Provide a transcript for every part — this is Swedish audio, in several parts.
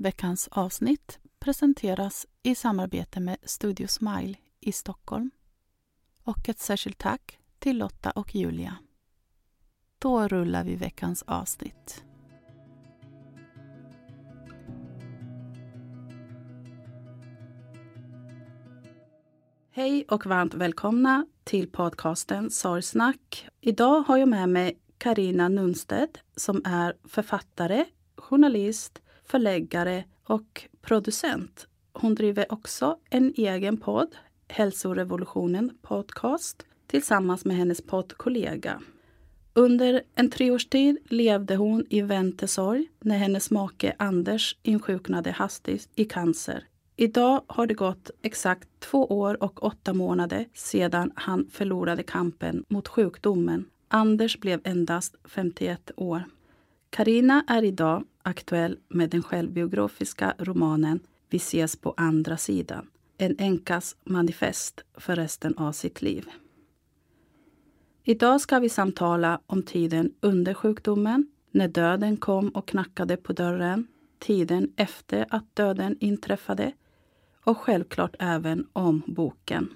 Veckans avsnitt presenteras i samarbete med Studio Smile i Stockholm. Och ett särskilt tack till Lotta och Julia. Då rullar vi veckans avsnitt. Hej och varmt välkomna till podcasten Sorgsnack. Idag har jag med mig Karina Nunstedt som är författare, journalist, förläggare och producent. Hon driver också en egen podd, Hälsorevolutionen Podcast, tillsammans med hennes poddkollega. Under en treårstid levde hon i väntesorg när hennes make Anders insjuknade hastigt i cancer. Idag har det gått exakt två år och åtta månader sedan han förlorade kampen mot sjukdomen. Anders blev endast 51 år. Karina är idag aktuell med den självbiografiska romanen Vi ses på andra sidan. En änkas manifest för resten av sitt liv. Idag ska vi samtala om tiden under sjukdomen, när döden kom och knackade på dörren, tiden efter att döden inträffade och självklart även om boken.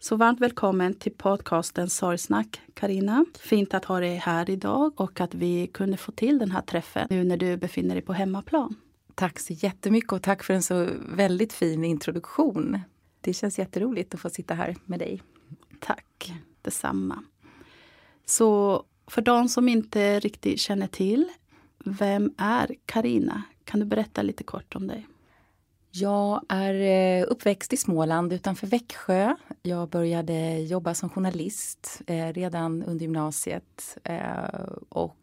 Så varmt välkommen till podcasten Sorgsnack, Karina. Fint att ha dig här idag och att vi kunde få till den här träffen nu när du befinner dig på hemmaplan. Tack så jättemycket och tack för en så väldigt fin introduktion. Det känns jätteroligt att få sitta här med dig. Tack detsamma. Så för de som inte riktigt känner till, vem är Karina? Kan du berätta lite kort om dig? Jag är eh, uppväxt i Småland utanför Växjö. Jag började jobba som journalist eh, redan under gymnasiet eh, och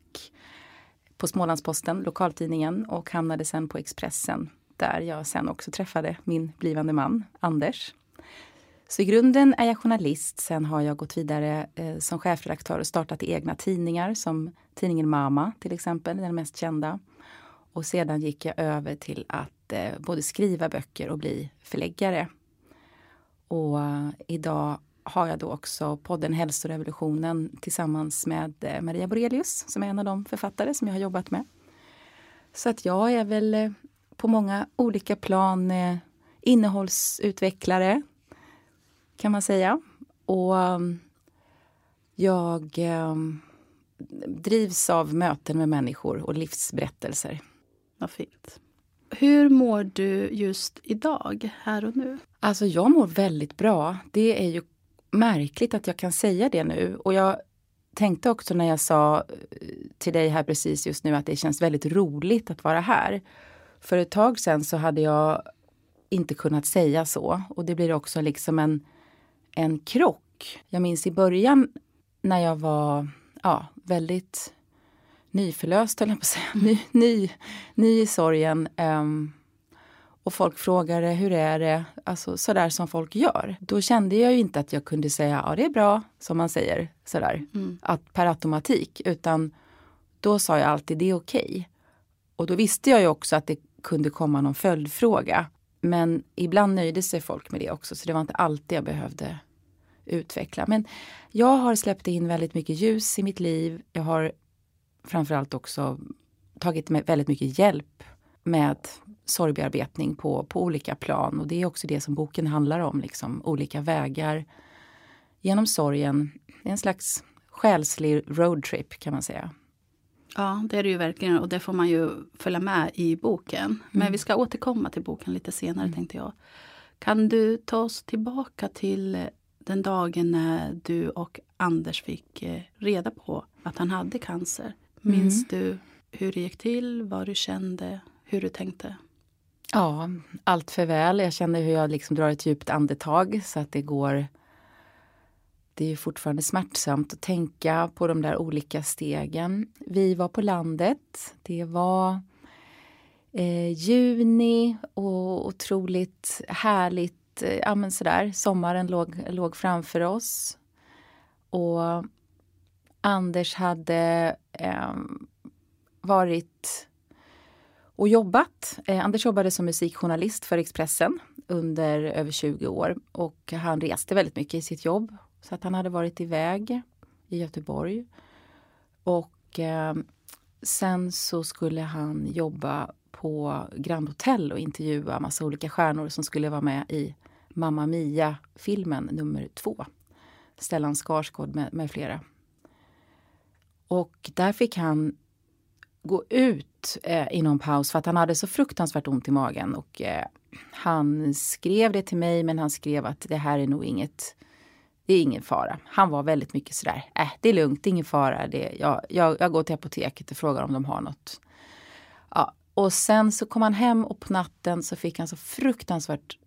på Smålandsposten, lokaltidningen och hamnade sen på Expressen där jag sen också träffade min blivande man Anders. Så i grunden är jag journalist. Sen har jag gått vidare eh, som chefredaktör och startat egna tidningar som tidningen Mama till exempel, den mest kända. Och sedan gick jag över till att eh, både skriva böcker och bli förläggare. Och eh, idag har jag då också podden Hälsorevolutionen tillsammans med eh, Maria Borelius som är en av de författare som jag har jobbat med. Så att jag är väl eh, på många olika plan eh, innehållsutvecklare kan man säga. Och eh, jag eh, drivs av möten med människor och livsberättelser. Vad fint. Hur mår du just idag, här och nu? Alltså jag mår väldigt bra. Det är ju märkligt att jag kan säga det nu. Och jag tänkte också när jag sa eh, till dig här precis just nu att det känns väldigt roligt att vara här. För ett tag sedan så hade jag inte kunnat säga så. Och det blir också liksom en, en krock. Jag minns i början när jag var ja, väldigt nyförlöst, höll jag på att säga. Ny, ny, ny i sorgen. Um, och folk frågade hur är det, alltså sådär som folk gör. Då kände jag ju inte att jag kunde säga ja det är bra, som man säger sådär, mm. att per automatik. Utan då sa jag alltid det är okej. Okay. Och då visste jag ju också att det kunde komma någon följdfråga. Men ibland nöjde sig folk med det också, så det var inte alltid jag behövde utveckla. Men jag har släppt in väldigt mycket ljus i mitt liv. Jag har framförallt också tagit väldigt mycket hjälp med sorgbearbetning på, på olika plan. Och det är också det som boken handlar om, liksom, olika vägar genom sorgen. Det är en slags själslig roadtrip kan man säga. Ja, det är det ju verkligen och det får man ju följa med i boken. Mm. Men vi ska återkomma till boken lite senare mm. tänkte jag. Kan du ta oss tillbaka till den dagen när du och Anders fick eh, reda på att han hade cancer? Minns mm. du hur det gick till, vad du kände, hur du tänkte? Ja, allt för väl. Jag känner hur jag liksom drar ett djupt andetag så att det går det är fortfarande smärtsamt att tänka på de där olika stegen. Vi var på landet. Det var eh, juni och otroligt härligt. Eh, ja, men sådär. Sommaren låg, låg framför oss. Och Anders hade eh, varit och jobbat. Eh, Anders jobbade som musikjournalist för Expressen under över 20 år och han reste väldigt mycket i sitt jobb. Så att han hade varit iväg i Göteborg. Och eh, sen så skulle han jobba på Grand Hotel och intervjua massa olika stjärnor som skulle vara med i Mamma Mia-filmen nummer två. Stellan Skarsgård med, med flera. Och där fick han gå ut eh, i någon paus för att han hade så fruktansvärt ont i magen. Och eh, han skrev det till mig men han skrev att det här är nog inget det är ingen fara. Han var väldigt mycket sådär, äh, det är lugnt, det är ingen fara. Det, jag, jag, jag går till apoteket och frågar om de har något. Ja, och sen så kom han hem och på natten så fick han så fruktansvärt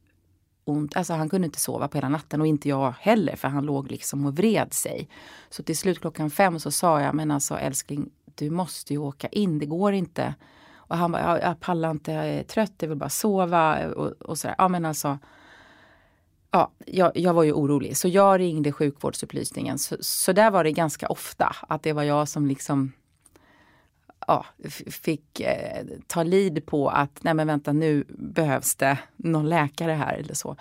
ont. Alltså han kunde inte sova på hela natten och inte jag heller för han låg liksom och vred sig. Så till slut klockan fem så sa jag, men alltså älskling, du måste ju åka in, det går inte. Och han bara, jag, pallar inte, jag är trött, jag vill bara sova och, och sådär. Ja men alltså, ja, jag, jag, var ju orolig så jag ringde sjukvårdsupplysningen. Så, så där var det ganska ofta att det var jag som liksom ja, fick eh, ta lid på att nej men vänta nu behövs det någon läkare här eller så.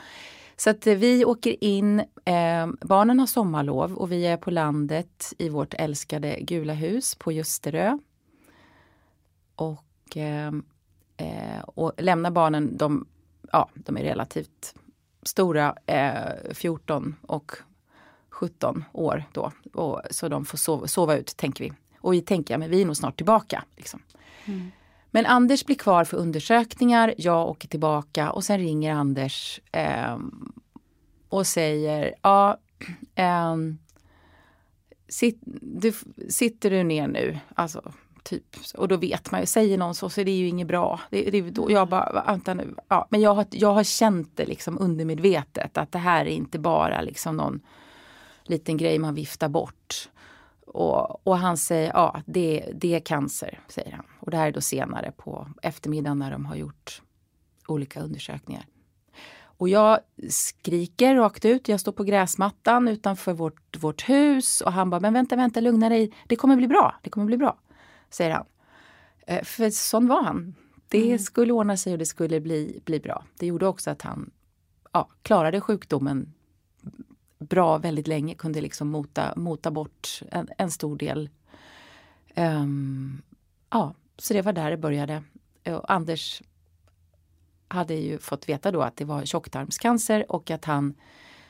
Så att eh, vi åker in, eh, barnen har sommarlov och vi är på landet i vårt älskade gula hus på Ljusterö. Och, eh, eh och lämnar barnen, de, ja, de är relativt stora, eh, 14 och 17 år då. Och, så de får sova, sova ut tänker vi. Och tänker, men vi är nog snart tillbaka. Liksom. Mm. Men Anders blir kvar för undersökningar, jag åker tillbaka och sen ringer Anders eh, och säger, ja, eh, sit, du, sitter du ner nu? Alltså, typ. Och då vet man ju, säger någon så, så det är ju inget bra. Det, det, då, jag bara, vänta nu. Ja, men jag har, jag har känt det liksom undermedvetet att det här är inte bara liksom någon liten grej man viftar bort. Och, och, han säger, ja det, det är cancer, säger han. Och det här är då senare på eftermiddagen när de har gjort olika undersökningar. Och jag skriker rakt ut. Jag står på gräsmattan utanför vårt, vårt hus och han bara, men vänta, vänta, lugna dig. Det kommer bli bra, det kommer bli bra, säger han. Eh, för sån var han. Det mm. skulle ordna sig och det skulle bli, bli bra. Det gjorde också att han ja, klarade sjukdomen bra väldigt länge, kunde liksom mota, mota bort en, en stor del. Um, ja, så det var där det började. Och Anders hade ju fått veta då att det var tjocktarmscancer och att han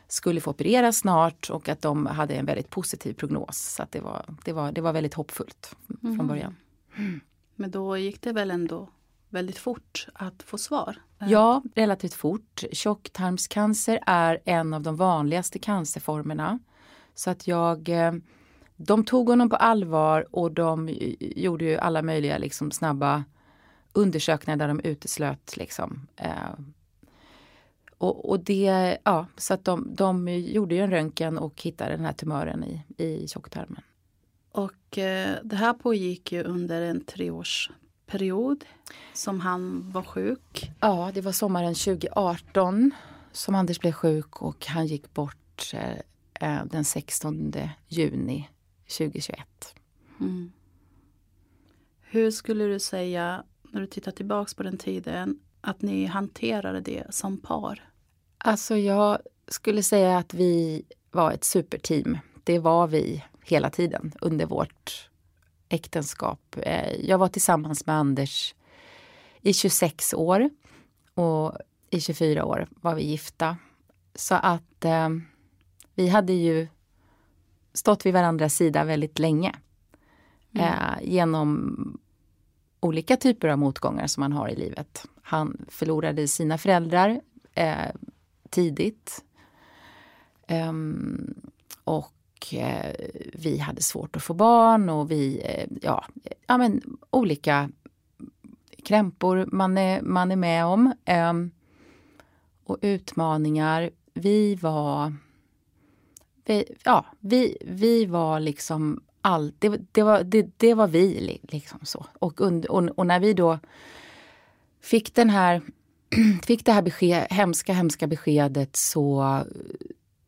skulle få opereras snart och att de hade en väldigt positiv prognos. Så det, var, det, var, det var väldigt hoppfullt från mm. början. Mm. Men då gick det väl ändå väldigt fort att få svar? Ja, relativt fort. Tjocktarmscancer är en av de vanligaste cancerformerna. Så att jag eh, de tog honom på allvar och de gjorde ju alla möjliga liksom snabba undersökningar där de uteslöt liksom. Eh, och, och, det, ja, så att de, de gjorde ju en röntgen och hittade den här tumören i, i tjocktarmen. Och eh, det här pågick ju under en treårsperiod som han var sjuk. Ja, det var sommaren 2018 som Anders blev sjuk och han gick bort eh, eh den 16 juni 2021. Mm. Hur skulle du säga, när du tittar tillbaks på den tiden, att ni hanterade det som par? Alltså jag skulle säga att vi var ett superteam. Det var vi hela tiden under vårt äktenskap. Eh, jag var tillsammans med Anders i 26 år och i 24 år var vi gifta. Så att eh, vi hade ju stått vid varandras sida väldigt länge. Mm. Eh, genom olika typer av motgångar som man har i livet. Han förlorade sina föräldrar eh, tidigt. Um, och eh, vi hade svårt att få barn och vi, eh, ja, ja men olika krämpor man är, man är med om. Eh, och utmaningar. Vi var vi, ja, vi, vi var liksom allt, det, det, var, det, det var vi liksom så. Och, und, och, och, när vi då fick den här, fick det här besked, hemska, hemska beskedet så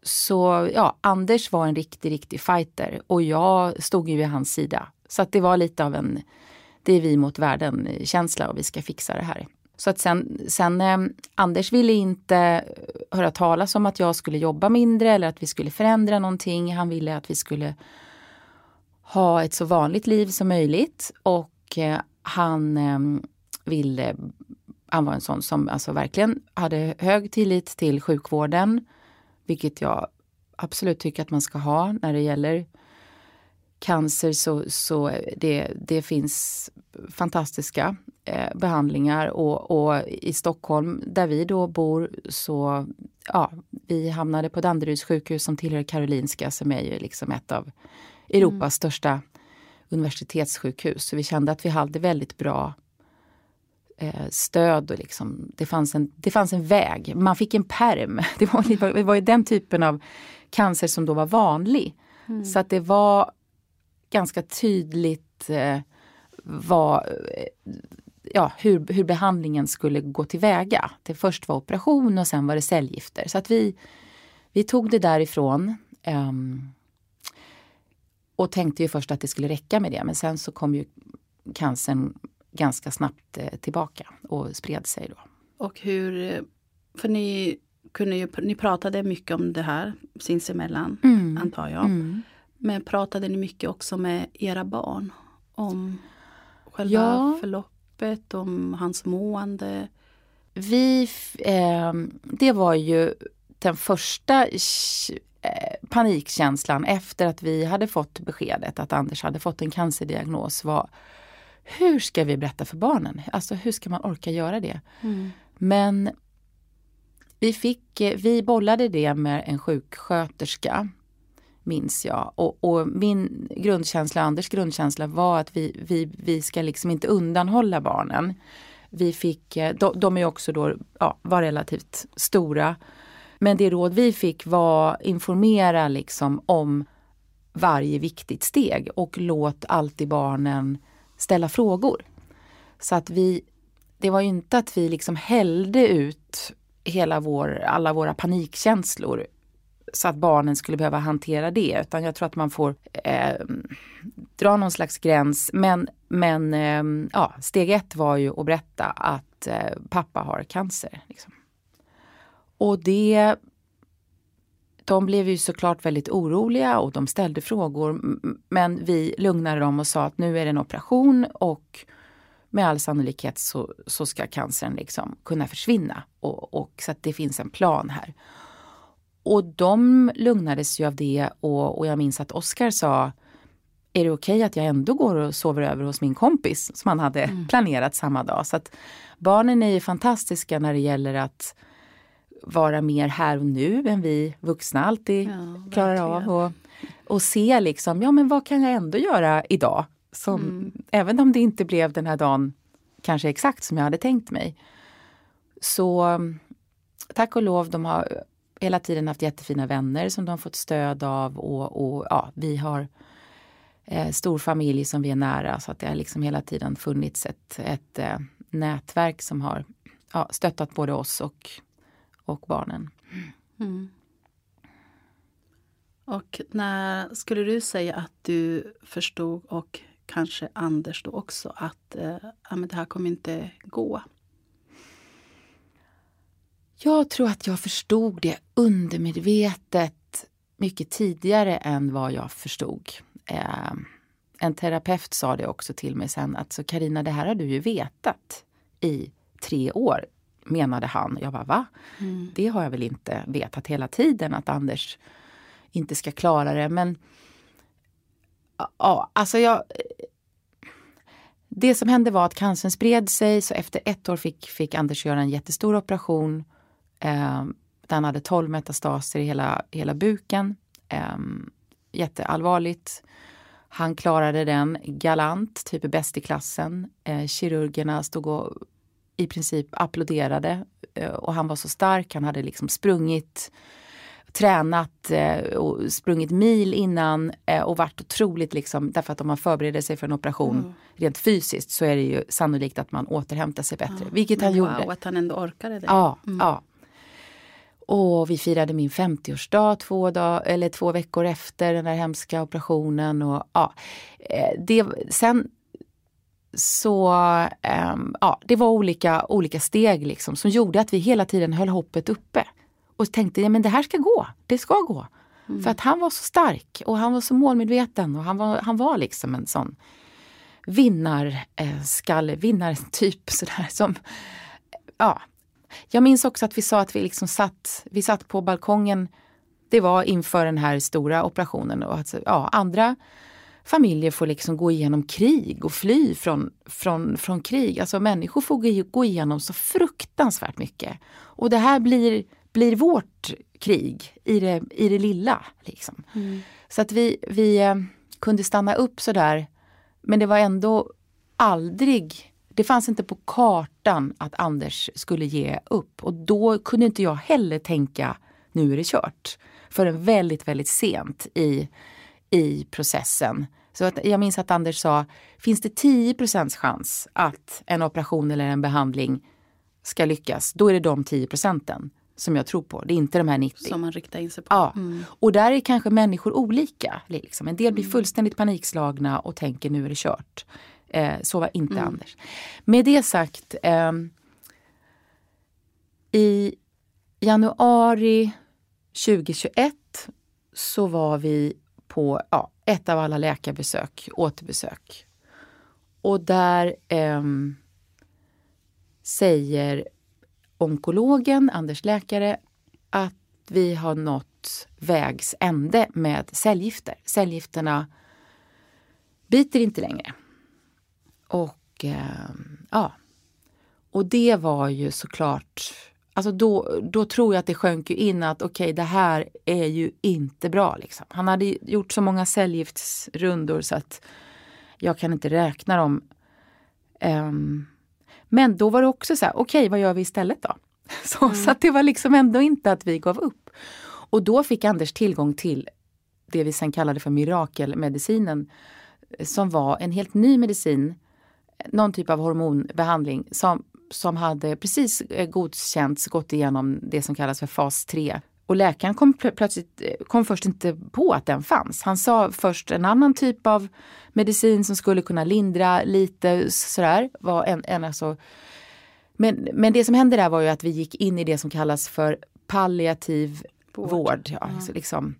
så ja, Anders var en riktig, riktig fighter och jag stod ju vid hans sida. Så att det var lite av en, det är vi mot världen-känsla och vi ska fixa det här. Så att sen, sen eh, Anders ville inte höra talas om att jag skulle jobba mindre eller att vi skulle förändra någonting. Han ville att vi skulle ha ett så vanligt liv som möjligt och eh, han eh, ville han var en sån som alltså verkligen hade hög tillit till sjukvården. Vilket jag absolut tycker att man ska ha när det gäller cancer så, så det, det finns fantastiska eh, behandlingar och, och, i Stockholm där vi då bor så ja, vi hamnade på Danderyds sjukhus som tillhör Karolinska som är ju liksom ett av Europas mm. största universitetssjukhus. Så vi kände att vi hade väldigt bra stöd och liksom, det, fanns en, det fanns en väg. Man fick en perm. Det var, det var ju den typen av cancer som då var vanlig. Mm. Så att det var ganska tydligt eh, vad, eh, ja, hur, hur behandlingen skulle gå tillväga. Det först var operation och sen var det cellgifter. Så att vi, vi tog det därifrån. Um, och tänkte ju först att det skulle räcka med det men sen så kom ju cancern ganska snabbt eh, tillbaka och spred sig då. Och hur, för ni, kunde ju, ni pratade mycket om det här sinsemellan mm. antar jag. Mm. Men pratade ni mycket också med era barn om själva ja. förloppet, om hans mående? Vi, eh, det var ju den första eh, panikkänslan efter att vi hade fått beskedet att Anders hade fått en cancerdiagnos var hur ska vi berätta för barnen? Alltså hur ska man orka göra det? Mm. Men vi, fick, eh, vi bollade det med en sjuksköterska minns jag. Och, och, min grundkänsla, Anders grundkänsla var att vi, vi, vi ska liksom inte undanhålla barnen. Vi fick, eh, de, de är också då, ja, var relativt stora. Men det råd vi fick var informera liksom om varje viktigt steg och låt alltid barnen ställa frågor. Så att vi, det var inte att vi liksom hällde ut hela vår, alla våra panikkänslor så att barnen skulle behöva hantera det. Utan jag tror att man får eh, dra någon slags gräns. Men, men eh, ja, steg ett var ju att berätta att eh, pappa har cancer. Liksom. Och det de blev ju såklart väldigt oroliga och de ställde frågor. Men vi lugnade dem och sa att nu är det en operation och med all sannolikhet så, så ska cancern liksom kunna försvinna. Och, och, så att det finns en plan här. Och de lugnades ju av det och, och jag minns att Oskar sa är det okej okay att jag ändå går och sover över hos min kompis som han hade mm. planerat samma dag. Så att barnen är ju fantastiska när det gäller att vara mer här och nu än vi vuxna alltid ja, klarar av. Och, och se liksom, ja men vad kan jag ändå göra idag? Som, mm. Även om det inte blev den här dagen kanske exakt som jag hade tänkt mig. Så tack och lov, de har hela tiden haft jättefina vänner som de fått stöd av och, och ja, vi har eh, stor familj som vi är nära så att det har liksom hela tiden funnits ett, ett eh, nätverk som har ja, stöttat både oss och, och barnen. Mm. Och när skulle du säga att du förstod och kanske Anders då också att eh, ja, men det här kommer inte gå? Jag tror att jag förstod det undermedvetet mycket tidigare än vad jag förstod. Eh, en terapeut sa det också till mig sen att så Karina det här har du ju vetat i tre år menade han. Jag bara va? Mm. Det har jag väl inte vetat hela tiden att Anders inte ska klara det. Men ja, alltså jag... Det som hände var att cancern spred sig så efter ett år fick, fick Anders göra en jättestor operation. Eh, han hade 12 metastaser i hela, hela buken. Eh, jätteallvarligt. Han klarade den galant, typ bäst i klassen. Eh, kirurgerna stod och i princip applåderade eh, och han var så stark. Han hade liksom sprungit tränat eh, och sprungit mil innan eh, och varit otroligt liksom, därför att om man förbereder sig för en operation mm. rent fysiskt så är det ju sannolikt att man återhämtar sig bättre. Ja, vilket han wow, gjorde. att han ändå orkade det. Ja, mm. ja. Och vi firade min 50-årsdag två, dag, eller två veckor efter den där hemska operationen. Och, ja, det, sen så um, ja, det var olika, olika steg liksom som gjorde att vi hela tiden höll hoppet uppe och tänkte ja, men det här ska gå, det ska gå. Mm. För att han var så stark och han var så målmedveten och han var, han var liksom en sån vinnarskalle, eh, vinnartyp sådär som, ja. Jag minns också att vi sa att vi liksom satt, vi satt på balkongen, det var inför den här stora operationen och att ja, andra familjer får liksom gå igenom krig och fly från, från, från krig. Alltså människor får gå igenom så fruktansvärt mycket. Och det här blir blir vårt krig i det, i det lilla. Liksom. Mm. Så att vi, vi eh, kunde stanna upp sådär. Men det var ändå aldrig, det fanns inte på kartan att Anders skulle ge upp. Och då kunde inte jag heller tänka, nu är det kört. Förrän väldigt, väldigt sent i, i processen. Så att jag minns att Anders sa, finns det 10 chans att en operation eller en behandling ska lyckas, då är det de 10 procenten som jag tror på. Det är inte de här 90. Som man riktar in sig på. Ja. Mm. Och där är kanske människor olika. Liksom. En del blir mm. fullständigt panikslagna och tänker nu är det kört. Eh, så var inte mm. Anders. Med det sagt. Eh, I januari 2021 så var vi på ja, ett av alla läkarbesök, återbesök. Och där eh, säger onkologen, Anders läkare, att vi har nått vägs ände med cellgifter. Cellgifterna biter inte längre. Och eh, ja, och det var ju såklart Alltså då, då tror jag att det sjönk in att okej, okay, det här är ju inte bra. Liksom. Han hade gjort så många cellgiftsrundor så att jag kan inte räkna dem. Um, men då var det också så här, okej okay, vad gör vi istället då? Så, mm. så det var liksom ändå inte att vi gav upp. Och då fick Anders tillgång till det vi sen kallade för mirakelmedicinen. Som var en helt ny medicin, någon typ av hormonbehandling som, som hade precis eh, godkänts, gått igenom det som kallas för fas 3. Och läkaren kom plötsligt, eh, kom först inte på att den fanns. Han sa först en annan typ av medicin som skulle kunna lindra lite sådär. Var en, en alltså, men, men det som hände där var ju att vi gick in i det som kallas för palliativ vård. vård ja, mm. så liksom,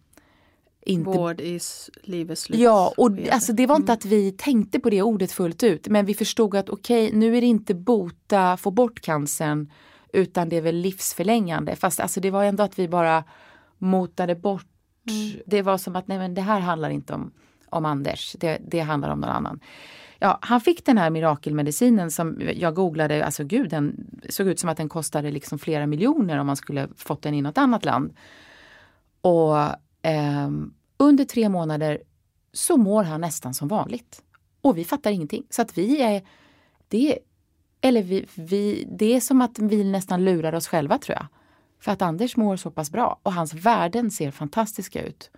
inte... Vård i livets slut. Ja, och alltså, det var inte mm. att vi tänkte på det ordet fullt ut. Men vi förstod att okej, okay, nu är det inte bota, få bort cancern. Utan det är väl livsförlängande. Fast alltså, det var ändå att vi bara motade bort. Mm. Det var som att nej men det här handlar inte om, om Anders. Det, det handlar om någon annan. Ja, han fick den här mirakelmedicinen som jag googlade, alltså gud den såg ut som att den kostade liksom flera miljoner om man skulle fått den i något annat land. Och eh, under tre månader så mår han nästan som vanligt. Och vi fattar ingenting. Så att vi är, det, eller vi, vi, det är som att vi nästan lurar oss själva tror jag. För att Anders mår så pass bra och hans värden ser fantastiska ut.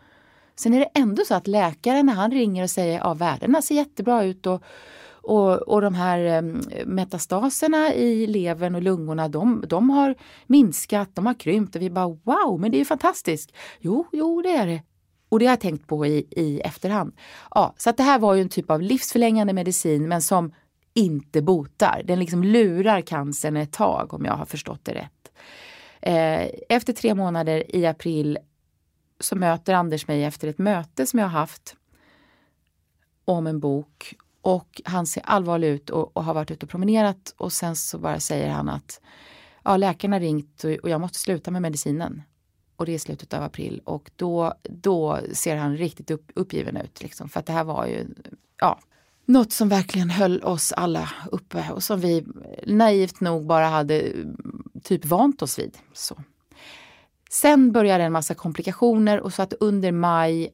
Sen är det ändå så att läkaren när han ringer och säger att ja, värdena ser jättebra ut och, och, och de här eh, metastaserna i levern och lungorna de, de har minskat, de har krympt och vi bara wow, men det är ju fantastiskt. Jo, jo det är det. Och det har jag tänkt på i, i efterhand. Ja, så att det här var ju en typ av livsförlängande medicin men som inte botar. Den liksom lurar cancern ett tag om jag har förstått det rätt. Eh, efter tre månader i april så möter Anders mig efter ett möte som jag har haft om en bok och han ser allvarlig ut och, och har varit ute och promenerat och sen så bara säger han att ja, läkaren har ringt och, och jag måste sluta med medicinen. Och det är slutet av april och då, då ser han riktigt upp, uppgiven ut. Liksom, för att det här var ju ja, något som verkligen höll oss alla uppe och som vi naivt nog bara hade mm, typ vant oss vid. Så. Sen började en massa komplikationer och så att under maj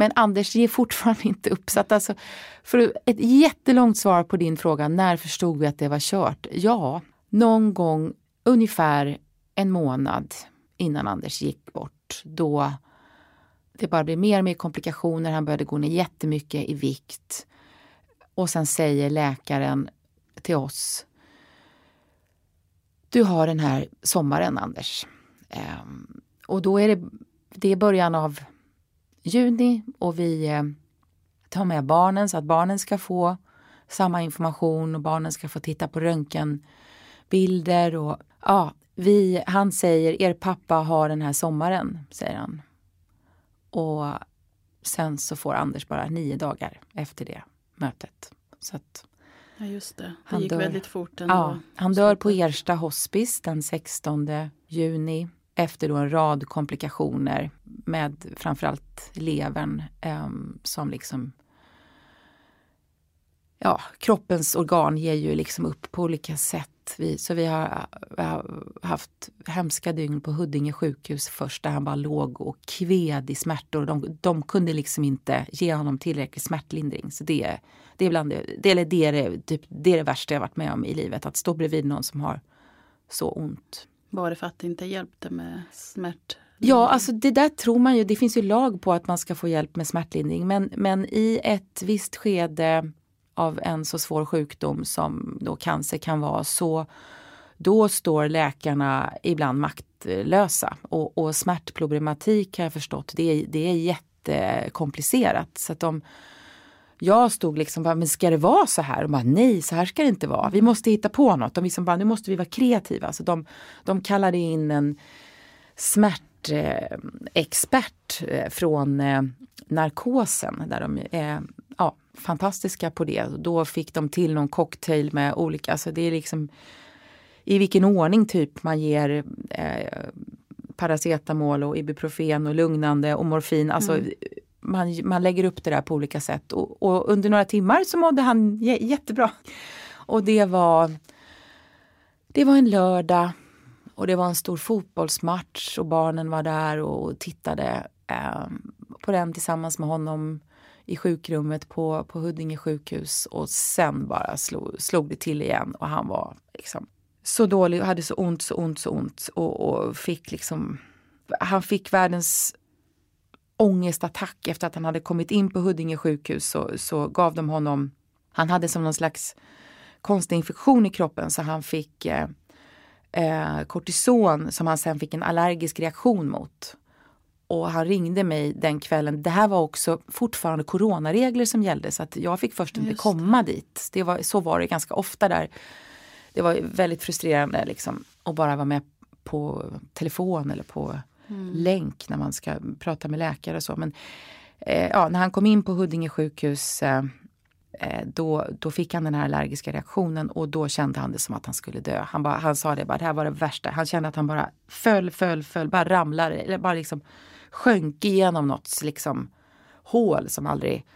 men Anders ger fortfarande inte upp. Så att alltså, för ett jättelångt svar på din fråga, när förstod vi att det var kört? Ja, någon gång ungefär en månad innan Anders gick bort. Då det bara blev mer och mer komplikationer. Han började gå ner jättemycket i vikt. Och sen säger läkaren till oss. Du har den här sommaren Anders. Um, och då är det, det är början av juni och vi eh, tar med barnen så att barnen ska få samma information och barnen ska få titta på röntgenbilder och ja, vi, han säger er pappa har den här sommaren, säger han. Och sen så får Anders bara nio dagar efter det mötet. Så att ja just det, det han gick dör. väldigt fort ändå. Ja, han dör på Ersta hospice den 16 juni efter då en rad komplikationer med framförallt levern eh, som liksom ja, kroppens organ ger ju liksom upp på olika sätt. Vi, så vi har, vi har, haft hemska dygn på Huddinge sjukhus först där han bara låg och kved i smärtor. De, de kunde liksom inte ge honom tillräcklig smärtlindring. Så det, det, är, bland det, det, det, är det, typ, det är det värsta jag varit med om i livet. Att stå bredvid någon som har så ont. Var det för att det inte hjälpte med smärt? Ja, alltså det där tror man ju. Det finns ju lag på att man ska få hjälp med smärtlindring. Men, men i ett visst skede av en så svår sjukdom som då cancer kan vara så då står läkarna ibland maktlösa. Och, och smärtproblematik har jag förstått, det är, det är jättekomplicerat. Så att de, jag stod liksom bara, men ska det vara så här? Och bara, nej, så här ska det inte vara. Vi måste hitta på något. De liksom bara, nu måste vi vara kreativa. Så de, de kallade in en smärtexpert eh, från eh, narkosen där de är ja, fantastiska på det. Då fick de till någon cocktail med olika, alltså det är liksom i vilken ordning typ man ger eh, paracetamol och ibuprofen och lugnande och morfin. Alltså mm man, man lägger upp det där på olika sätt. Och, och under några timmar så mådde han jättebra. Och det var, det var en lördag och det var en stor fotbollsmatch och barnen var där och tittade eh, på den tillsammans med honom i sjukrummet på, på Huddinge sjukhus och sen bara slog, slog det till igen och han var liksom så dålig och hade så ont, så ont, så ont och, och fick liksom han fick världens ångestattack efter att han hade kommit in på Huddinge sjukhus så, så gav de honom, han hade som någon slags konstig infektion i kroppen så han fick eh, eh, kortison som han sen fick en allergisk reaktion mot. Och han ringde mig den kvällen. Det här var också fortfarande coronaregler som gällde så att jag fick först inte komma dit. Det var, så var det ganska ofta där. Det var väldigt frustrerande liksom att bara vara med på telefon eller på mm. länk när man ska prata med läkare och så. Men eh, ja, när han kom in på Huddinge sjukhus eh, eh, då, då fick han den här allergiska reaktionen och då kände han det som att han skulle dö. Han, bara, han sa det bara, det här var det värsta. Han kände att han bara föll, föll, föll, bara ramlade, eller bara liksom sjönk igenom något liksom hål som aldrig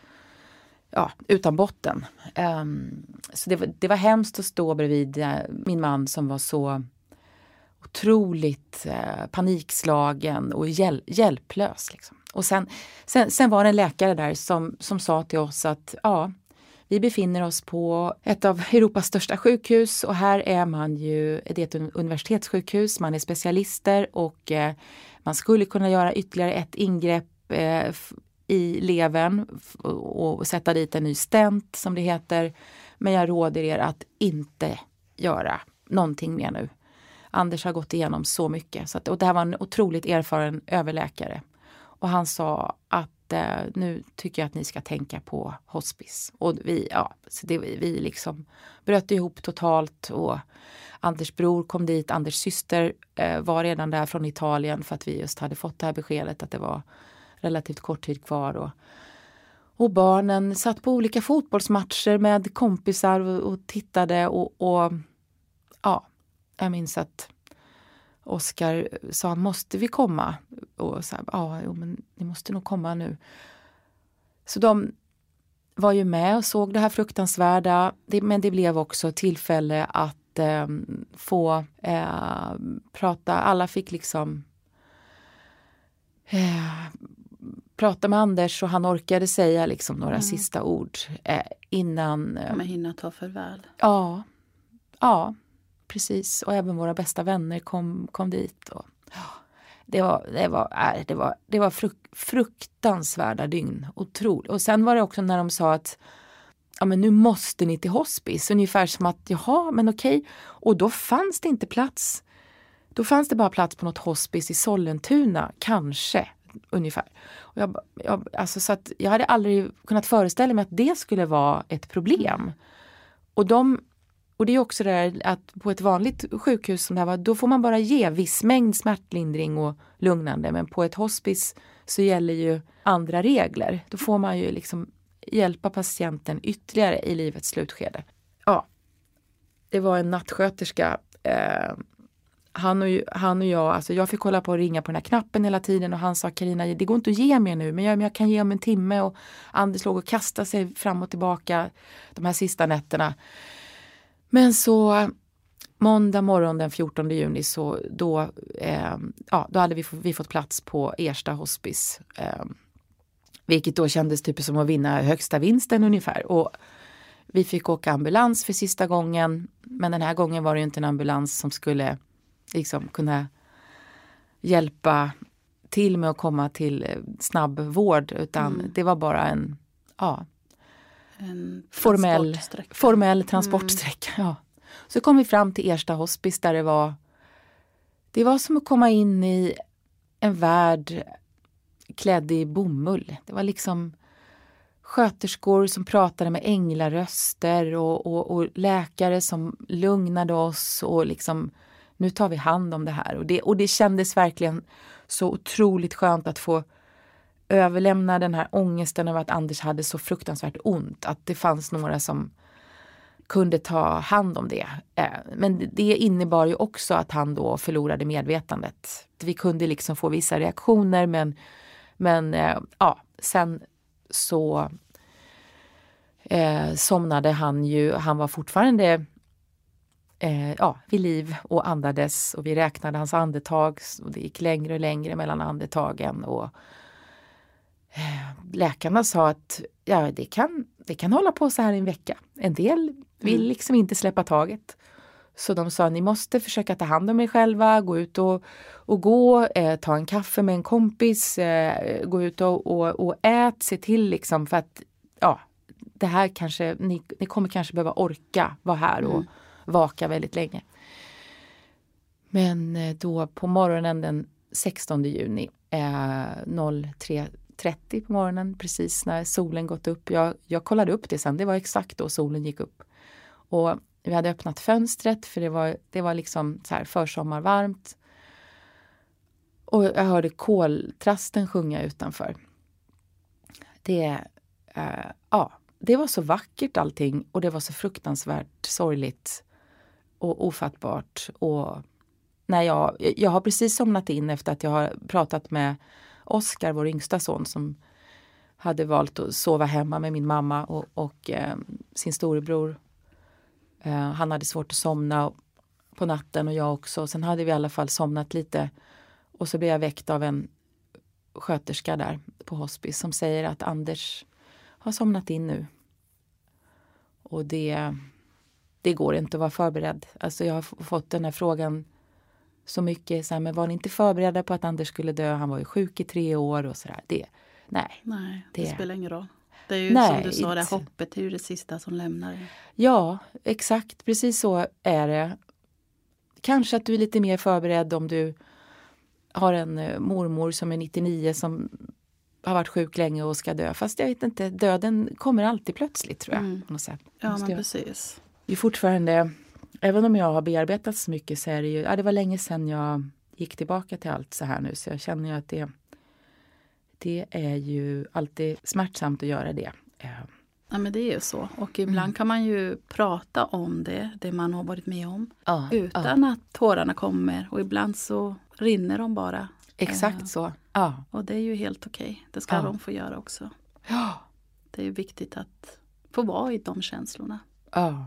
ja, utan botten. Um, så det, det, var hemskt att stå bredvid eh, min man som var så otroligt eh, panikslagen och hjäl hjälplös. Liksom. Och sen, sen, sen, var det en läkare där som, som sa till oss att ja, vi befinner oss på ett av Europas största sjukhus och här är man ju, det är ett universitetssjukhus, man är specialister och eh, man skulle kunna göra ytterligare ett ingrepp eh, i levern och sätta dit en ny stent som det heter. Men jag råder er att inte göra någonting mer nu. Anders har gått igenom så mycket. Så att, och det här var en otroligt erfaren överläkare. Och han sa att eh, nu tycker jag att ni ska tänka på hospice. Och vi, ja, så det, vi liksom bröt ihop totalt. Och Anders bror kom dit, Anders syster eh, var redan där från Italien för att vi just hade fått det här beskedet att det var relativt kort tid kvar. Och, och barnen satt på olika fotbollsmatcher med kompisar och, och tittade och, och, ja, jag minns att Oskar sa, måste vi komma? Och så ja, jo, men ni måste nog komma nu. Så de var ju med och såg det här fruktansvärda. Det, men det blev också tillfälle att eh, få eh, prata. Alla fick liksom eh, prata med Anders och han orkade säga liksom några mm. sista ord eh, innan... Eh, Men hinna ta farväl. Ja, ja, precis. Och även våra bästa vänner kom, kom dit. Och, det var, det var, äh, det var, det var fruk, fruktansvärda dygn. Otroligt. Och sen var det också när de sa att ja, men nu måste ni till hospice. Ungefär som att jaha, men okej. Och då fanns det inte plats. Då fanns det bara plats på något hospice i Sollentuna, kanske ungefär. Och jag, jag, alltså, så att jag hade aldrig kunnat föreställa mig att det skulle vara ett problem. Och, de, och det är också det här att på ett vanligt sjukhus som det här var, då får man bara ge viss mängd smärtlindring och lugnande. Men på ett hospice så gäller ju andra regler. Då får man ju liksom hjälpa patienten ytterligare i livets slutskede. Ja, det var en nattsköterska eh, han och, han och jag, alltså jag fick hålla på och ringa på den här knappen hela tiden och han sa Karina det går inte att ge mer nu men jag, men jag kan ge om en timme och Anders låg och kastade sig fram och tillbaka de här sista nätterna. Men så måndag morgon den 14 juni så då, eh, ja, då hade vi, vi fått plats på Ersta hospice. Eh, vilket då kändes typ som att vinna högsta vinsten ungefär. Och vi fick åka ambulans för sista gången. Men den här gången var det inte en ambulans som skulle liksom kunna hjälpa till med att komma till eh, snabb vård utan mm. det var bara en, ja, en formell, transportsträcka. formell mm. transportsträcka. Mm. Ja. Så kom vi fram till Ersta hospice där det var det var som att komma in i en värld klädd i bomull. Det var liksom sköterskor som pratade med änglaröster och, och, och läkare som lugnade oss och liksom nu tar vi hand om det här. Och det, och det kändes verkligen så otroligt skönt att få överlämna den här ångesten över att Anders hade så fruktansvärt ont. Att det fanns några som kunde ta hand om det. Eh, men det innebar ju också att han då förlorade medvetandet. Vi kunde liksom få vissa reaktioner men, men eh, ja, sen så eh, somnade han ju. Han var fortfarande eh, ja, vid liv och andades och vi räknade hans andetag och det gick längre och längre mellan andetagen. Och, läkarna sa att ja, det, kan, det kan hålla på så här i en vecka. En del vill mm. liksom inte släppa taget. Så de sa ni måste försöka ta hand om er själva, gå ut och, och gå, eh, ta en kaffe med en kompis, eh, gå ut och, och, och ät, se till liksom för att ja, det här kanske, ni, ni kommer kanske behöva orka vara här och, mm vaka väldigt länge. Men eh, då på morgonen den 16 juni eh, 30 på morgonen precis när solen gått upp. Jag, jag kollade upp det sen, det var exakt då solen gick upp. Och vi hade öppnat fönstret för det var, det var liksom så här försommarvarmt. Och jag hörde koltrasten sjunga utanför. Det, eh, ja, det var så vackert allting och det var så fruktansvärt sorgligt och ofattbart. Och när jag, jag har precis somnat in efter att jag har pratat med Oskar, vår yngsta son, som hade valt att sova hemma med min mamma och, och eh, sin storebror. Eh, han hade svårt att somna på natten och jag också. Sen hade vi i alla fall somnat lite och så blev jag väckt av en sköterska där på hospice som säger att Anders har somnat in nu. Och det, det går inte att vara förberedd. Alltså jag har fått den här frågan så mycket. Så här, men var ni inte förberedda på att Anders skulle dö? Han var ju sjuk i tre år och sådär. Det, nej. Nej, det, det spelar ingen roll. Det är ju nej, som du sa, det hoppet är ju det sista som lämnar. Ja, exakt. Precis så är det. Kanske att du är lite mer förberedd om du har en eh, mormor som är 99 som har varit sjuk länge och ska dö. Fast jag vet inte, döden kommer alltid plötsligt tror jag. Mm. Ja, men precis. Det är fortfarande, även om jag har bearbetat så mycket så är det ju, ja, det var länge sedan jag gick tillbaka till allt så här nu så jag känner ju att det, det är ju alltid smärtsamt att göra det. Eh, Ja men det är ju så. Och ibland mm. kan man ju prata om det, det man har varit med om. Ja, utan ja. att tårarna kommer. Och ibland så rinner de bara. Exakt uh, så. Ja. Och det är ju helt okej. Okay. Det ska de få göra också. Ja. Det är viktigt att få vara i de känslorna. Ja.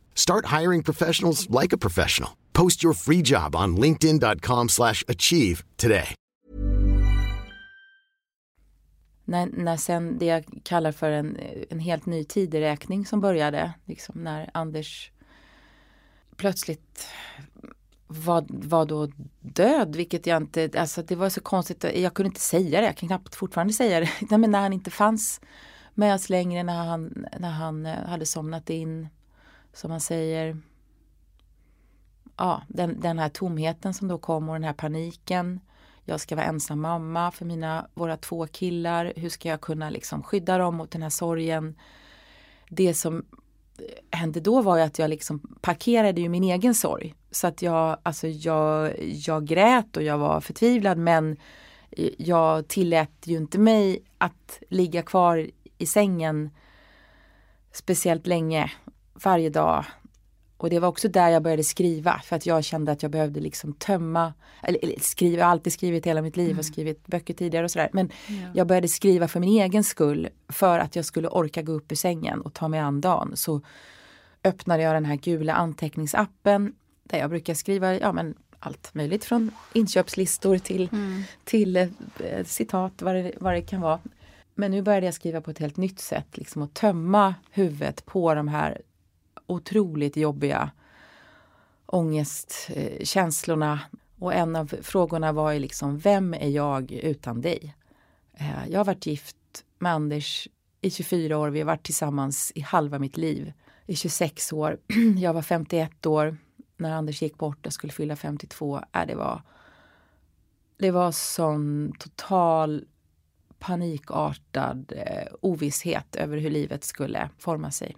Start hiring professionals like a professional. Post your free job on linkedin.com slash achieve today. När, när sen det jag kallar för en, en helt ny tideräkning som började, liksom när Anders plötsligt var, var då död, vilket jag inte, alltså det var så konstigt, jag kunde inte säga det, jag kan knappt fortfarande säga det, Nej, men när han inte fanns med oss längre, när han, när han eh, hade somnat in som man säger, ja, den, den här tomheten som då kom och den här paniken. Jag ska vara ensam mamma för mina, våra två killar. Hur ska jag kunna liksom skydda dem mot den här sorgen? Det som hände då var ju att jag liksom parkerade ju min egen sorg. Så att jag, alltså jag, jag grät och jag var förtvivlad men jag tillät ju inte mig att ligga kvar i sängen speciellt länge varje dag. Och det var också där jag började skriva för att jag kände att jag behövde liksom tömma, eller, eller skriva, jag har alltid skrivit hela mitt liv och mm. skrivit böcker tidigare och sådär. Men ja. jag började skriva för min egen skull för att jag skulle orka gå upp ur sängen och ta mig an dagen. Så öppnade jag den här gula anteckningsappen där jag brukar skriva ja, men allt möjligt från inköpslistor till, mm. till eh, citat, vad det, vad det kan vara. Men nu började jag skriva på ett helt nytt sätt, liksom att tömma huvudet på de här otroligt jobbiga ångestkänslorna. Och en av frågorna var ju liksom, vem är jag utan dig? Eh, jag har varit gift med Anders i 24 år, vi har varit tillsammans i halva mitt liv. I 26 år. Jag var 51 år när Anders gick bort och skulle fylla 52. Äh, det var det var sån total panikartad eh, ovisshet över hur livet skulle forma sig.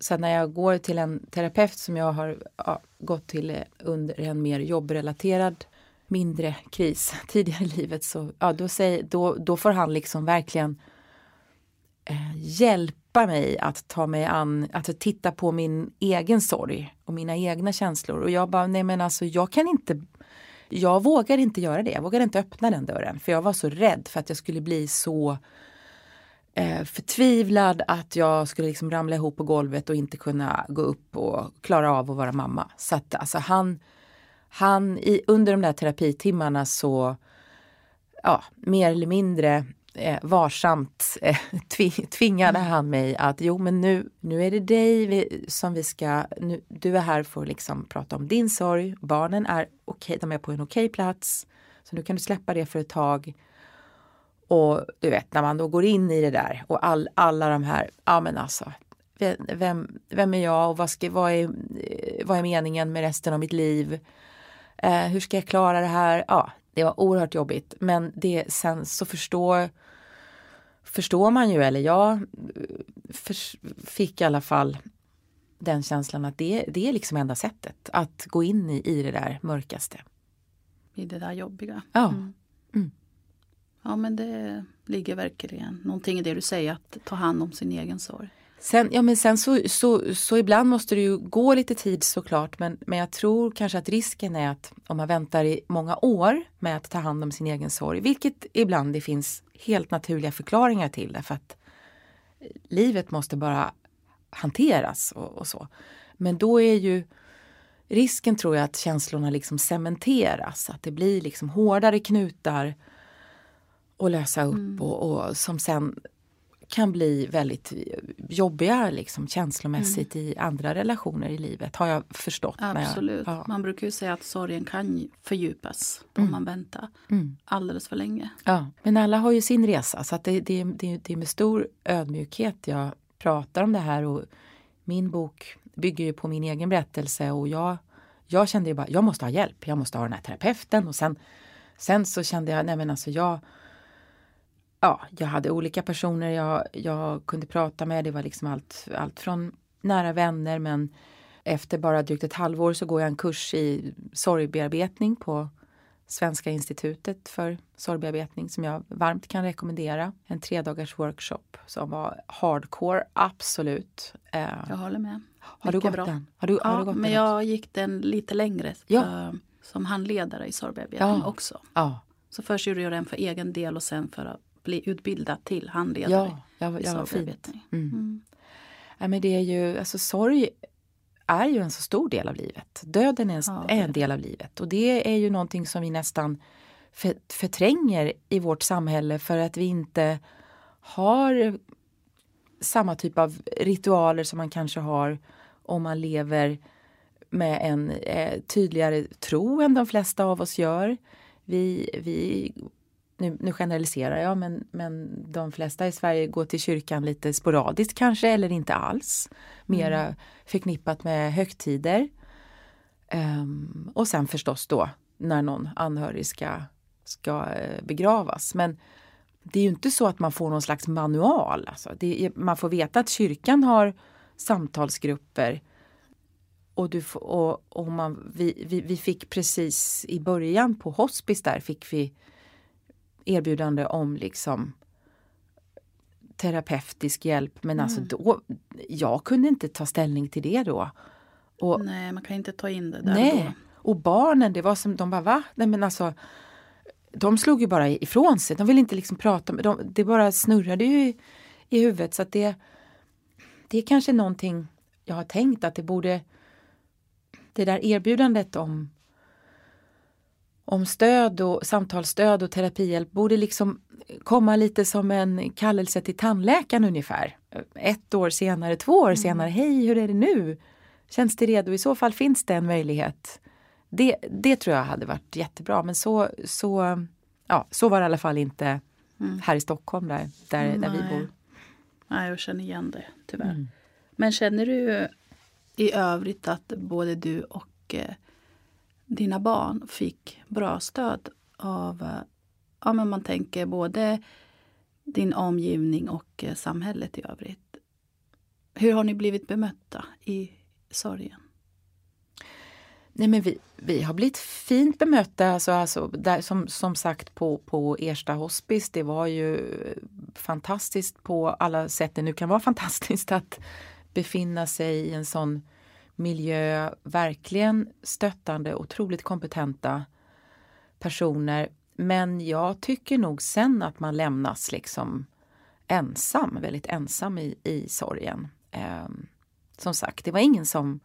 Så när jag går till en terapeut som jag har ja, gått till eh, under en mer jobbrelaterad mindre kris tidigare i livet så ja, då, säger, då, då får han liksom verkligen eh, hjälpa mig att ta mig an, att titta på min egen sorg och mina egna känslor. Och jag bara, nej men alltså jag kan inte jag vågar inte göra det. Jag vågar inte öppna den dörren för jag var så rädd för att jag skulle bli så eh, förtvivlad att jag skulle liksom ramla ihop på golvet och inte kunna gå upp och klara av att vara mamma. Så att alltså han, han i, under de där terapitimmarna så ja, mer eller mindre eh, varsamt eh, tvingade mm. han mig att jo men nu, nu är det dig vi, som vi ska, nu, du är här för att liksom prata om din sorg, barnen är okej, de är på en okej plats, så nu kan du släppa det för ett tag. Och du vet när man då går in i det där och all, alla de här, ja men alltså vem, vem är jag och vad, ska, vad, är, vad är meningen med resten av mitt liv? Eh, hur ska jag klara det här? Ja, det var oerhört jobbigt men det, sen så förstår, förstår man ju, eller jag för, fick i alla fall den känslan att det, det är liksom enda sättet att gå in i, i det där mörkaste. I det där jobbiga. Ja. Mm. Mm. Ja men det ligger verkligen någonting i det du säger att ta hand om sin egen sorg. Sen, ja, men sen så, så, så ibland måste det ju gå lite tid såklart men, men jag tror kanske att risken är att om man väntar i många år med att ta hand om sin egen sorg, vilket ibland det finns helt naturliga förklaringar till därför att livet måste bara hanteras och, och så. Men då är ju risken tror jag att känslorna liksom cementeras, att det blir liksom hårdare knutar att lösa upp mm. och, och som sen kan bli väldigt jobbiga liksom, känslomässigt mm. i andra relationer i livet har jag förstått. Absolut. Jag, ja. Man brukar ju säga att sorgen kan fördjupas mm. om man väntar mm. alldeles för länge. Ja, men alla har ju sin resa så att det, det, det, det är med stor ödmjukhet jag pratar om det här och min bok bygger ju på min egen berättelse och jag, jag kände ju bara, jag måste ha hjälp, jag måste ha den här terapeuten och sen, sen så kände jag, nej men alltså jag ja, jag hade olika personer jag, jag kunde prata med. Det var liksom allt, allt från nära vänner men efter bara drygt ett halvår så går jag en kurs i sorgbearbetning på Svenska institutet för sorgbearbetning som jag varmt kan rekommendera. En tredagars workshop som var hardcore, absolut. Eh, jag håller med. Har du gått bra. den? Har du, ja, har du gått men den jag gick den lite längre ja. som handledare i sorgbearbetning ja. också. Ja. Så först gjorde jag den för egen del och sen för att bli utbildad till handledare. Ja, ja, ja fint. Mm. Mm. Ja, men det är ju, alltså sorg är ju en så stor del av livet. Döden är en, ja, är en del av livet och det är ju någonting som vi nästan för, förtränger i vårt samhälle för att vi inte har samma typ av ritualer som man kanske har om man lever med en eh, tydligare tro än de flesta av oss gör. Vi, vi nu, nu generaliserar jag, men, men de flesta i Sverige går till kyrkan lite sporadiskt kanske eller inte alls. Mera mm. förknippat med högtider. Um, och sen förstås då när någon anhörig ska, ska uh, begravas. Men det är ju inte så att man får någon slags manual. Alltså. Är, man får veta att kyrkan har samtalsgrupper. Och, du, och, och man, vi, vi, vi fick precis i början på hospice där fick vi erbjudande om liksom terapeutisk hjälp men alltså mm. då, jag kunde inte ta ställning till det då. Och, nej, man kan inte ta in det där nej. Då. Och barnen, det var som de bara va? Nej men alltså de slog ju bara ifrån sig. De ville inte liksom prata med dem. Det bara snurrade ju i, i huvudet så att det det är kanske någonting jag har tänkt att det borde det där erbjudandet om om stöd och samtalsstöd och terapihjälp borde liksom komma lite som en kallelse till tandläkaren ungefär. Ett år senare, två år mm. senare, hej hur är det nu? Känns det redo? I så fall finns det en möjlighet. Det, det tror jag hade varit jättebra men så, så, ja, så var det i alla fall inte mm. här i Stockholm där, där, där vi bor. Nej, jag känner igen det tyvärr. Mm. Men känner du i övrigt att både du och eh, dina barn fick bra stöd av, eh, ja men man tänker både din omgivning och eh, samhället i övrigt. Hur har ni blivit bemötta i sorgen? Nej, men vi, vi har blivit fint bemötta. Alltså, alltså, där, som, som sagt på, på Ersta hospice, det var ju eh, fantastiskt på alla sätt det nu kan vara fantastiskt att befinna sig i en sån miljö, verkligen stöttande, otroligt kompetenta personer. Men jag tycker nog sen att man lämnas liksom ensam, väldigt ensam i, i sorgen. Eh, som sagt, det var ingen som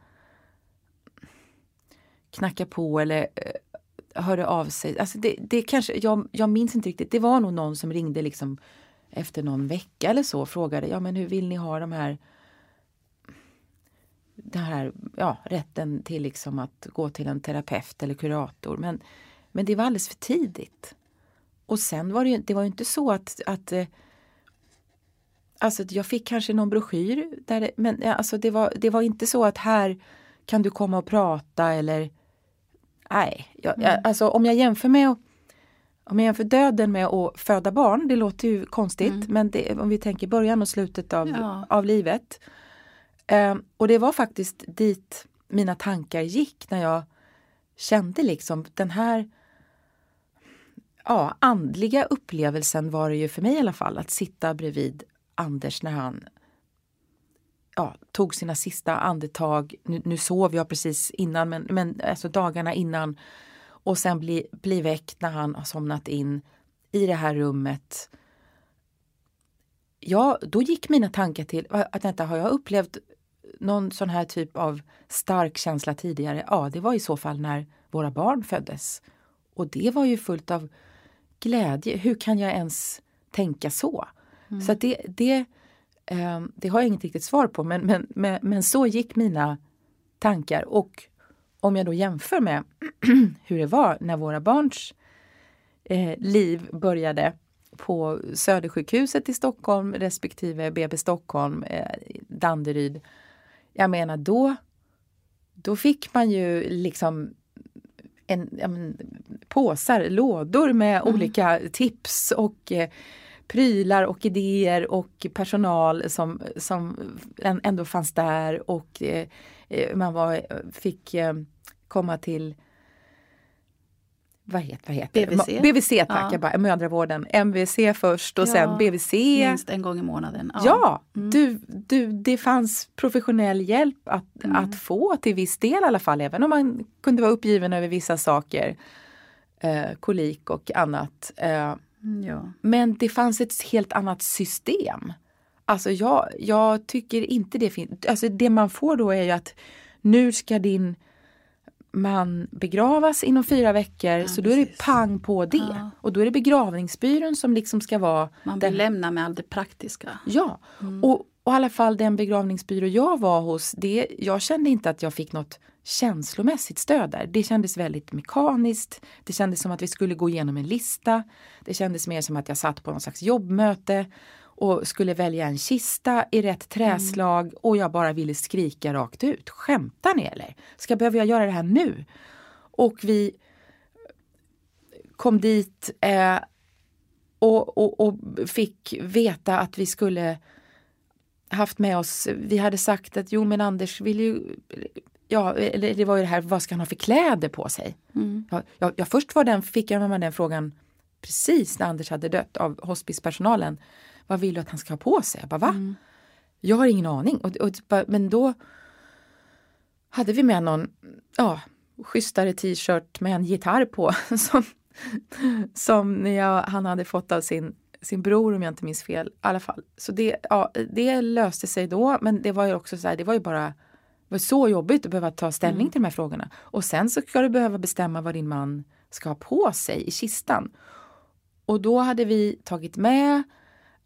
knackade på eller eh, hörde av sig. Alltså det, det kanske, jag, jag minns inte riktigt. Det var nog någon som ringde liksom efter någon vecka eller så och frågade ja men hur vill ni ha de här den här ja, rätten till liksom att gå till en terapeut eller kurator. Men, men det var alldeles för tidigt. Och sen var det ju, det var ju inte så att, att eh, Alltså jag fick kanske någon broschyr, där det, men alltså det, var, det var inte så att här kan du komma och prata eller Nej, jag, mm. jag, alltså om jag jämför med om jag jämför döden med att föda barn, det låter ju konstigt mm. men det, om vi tänker början och slutet av, ja. av livet. Ehm, och det var faktiskt dit mina tankar gick när jag kände liksom den här ja, andliga upplevelsen var det ju för mig i alla fall att sitta bredvid Anders när han ja, tog sina sista andetag. Nu, nu sov jag precis innan, men, men alltså dagarna innan. Och sen bli, bli väckt när han har somnat in i det här rummet. Ja, då gick mina tankar till att vänta, har jag upplevt någon sån här typ av stark känsla tidigare? Ja, det var i så fall när våra barn föddes. Och det var ju fullt av glädje. Hur kan jag ens tänka så? Mm. Så det, det, eh, det har jag inget riktigt svar på men, men, men, men, så gick mina tankar. Och om jag då jämför med hur det var när våra barns eh, liv började på Södersjukhuset i Stockholm respektive BB Stockholm, eh, Danderyd. Jag menar då, då fick man ju liksom en, men, påsar, lådor med mm. olika tips och eh, prylar och idéer och personal som, som ändå fanns där och eh, eh man var, fick eh, komma till vad heter, vad heter BVC. det? BVC tack, ja. bara, mödravården. MVC först och ja, sen BVC. Minst en gång i månaden. Ja, ja mm. du, du, det fanns professionell hjälp att, mm. att få till viss del i alla fall, även om man kunde vara uppgiven över vissa saker. Eh, kolik och annat. Eh, Mm, ja. Men det fanns ett helt annat system. Alltså jag, jag tycker inte det finns, alltså det man får då är ju att nu ska din man begravas inom fyra veckor ja, så då är det pang på det. Ja. Och då är det begravningsbyrån som liksom ska vara... Man vill den... lämna med allt det praktiska. Ja, mm. och, och i alla fall den begravningsbyrå jag var hos, det, jag kände inte att jag fick något känslomässigt stöd där. Det kändes väldigt mekaniskt. Det kändes som att vi skulle gå igenom en lista. Det kändes mer som att jag satt på någon slags jobbmöte och skulle välja en kista i rätt träslag mm. och jag bara ville skrika rakt ut. Skämtar ni eller? Ska behöver jag göra det här nu? Och vi kom dit eh, och, och, och fick veta att vi skulle haft med oss, vi hade sagt att jo men Anders vill ju ja, eller det var ju det här, vad ska han ha för kläder på sig? Mm. Ja, jag, jag, först var den, fick jag med den frågan precis när Anders hade dött av hospispersonalen. Vad vill du att han ska ha på sig? Jag bara, va? Mm. Jag har ingen aning. Och, och, men då hade vi med någon ja, schysstare t-shirt med en gitarr på som, som jag, han hade fått av sin, sin bror om jag inte minns fel. I alla fall. Så det, ja, det löste sig då men det var ju också så här, det var ju bara var så jobbigt att behöva ta ställning mm. till de här frågorna. Och sen så ska du behöva bestämma vad din man ska ha på sig i kistan. Och då hade vi tagit med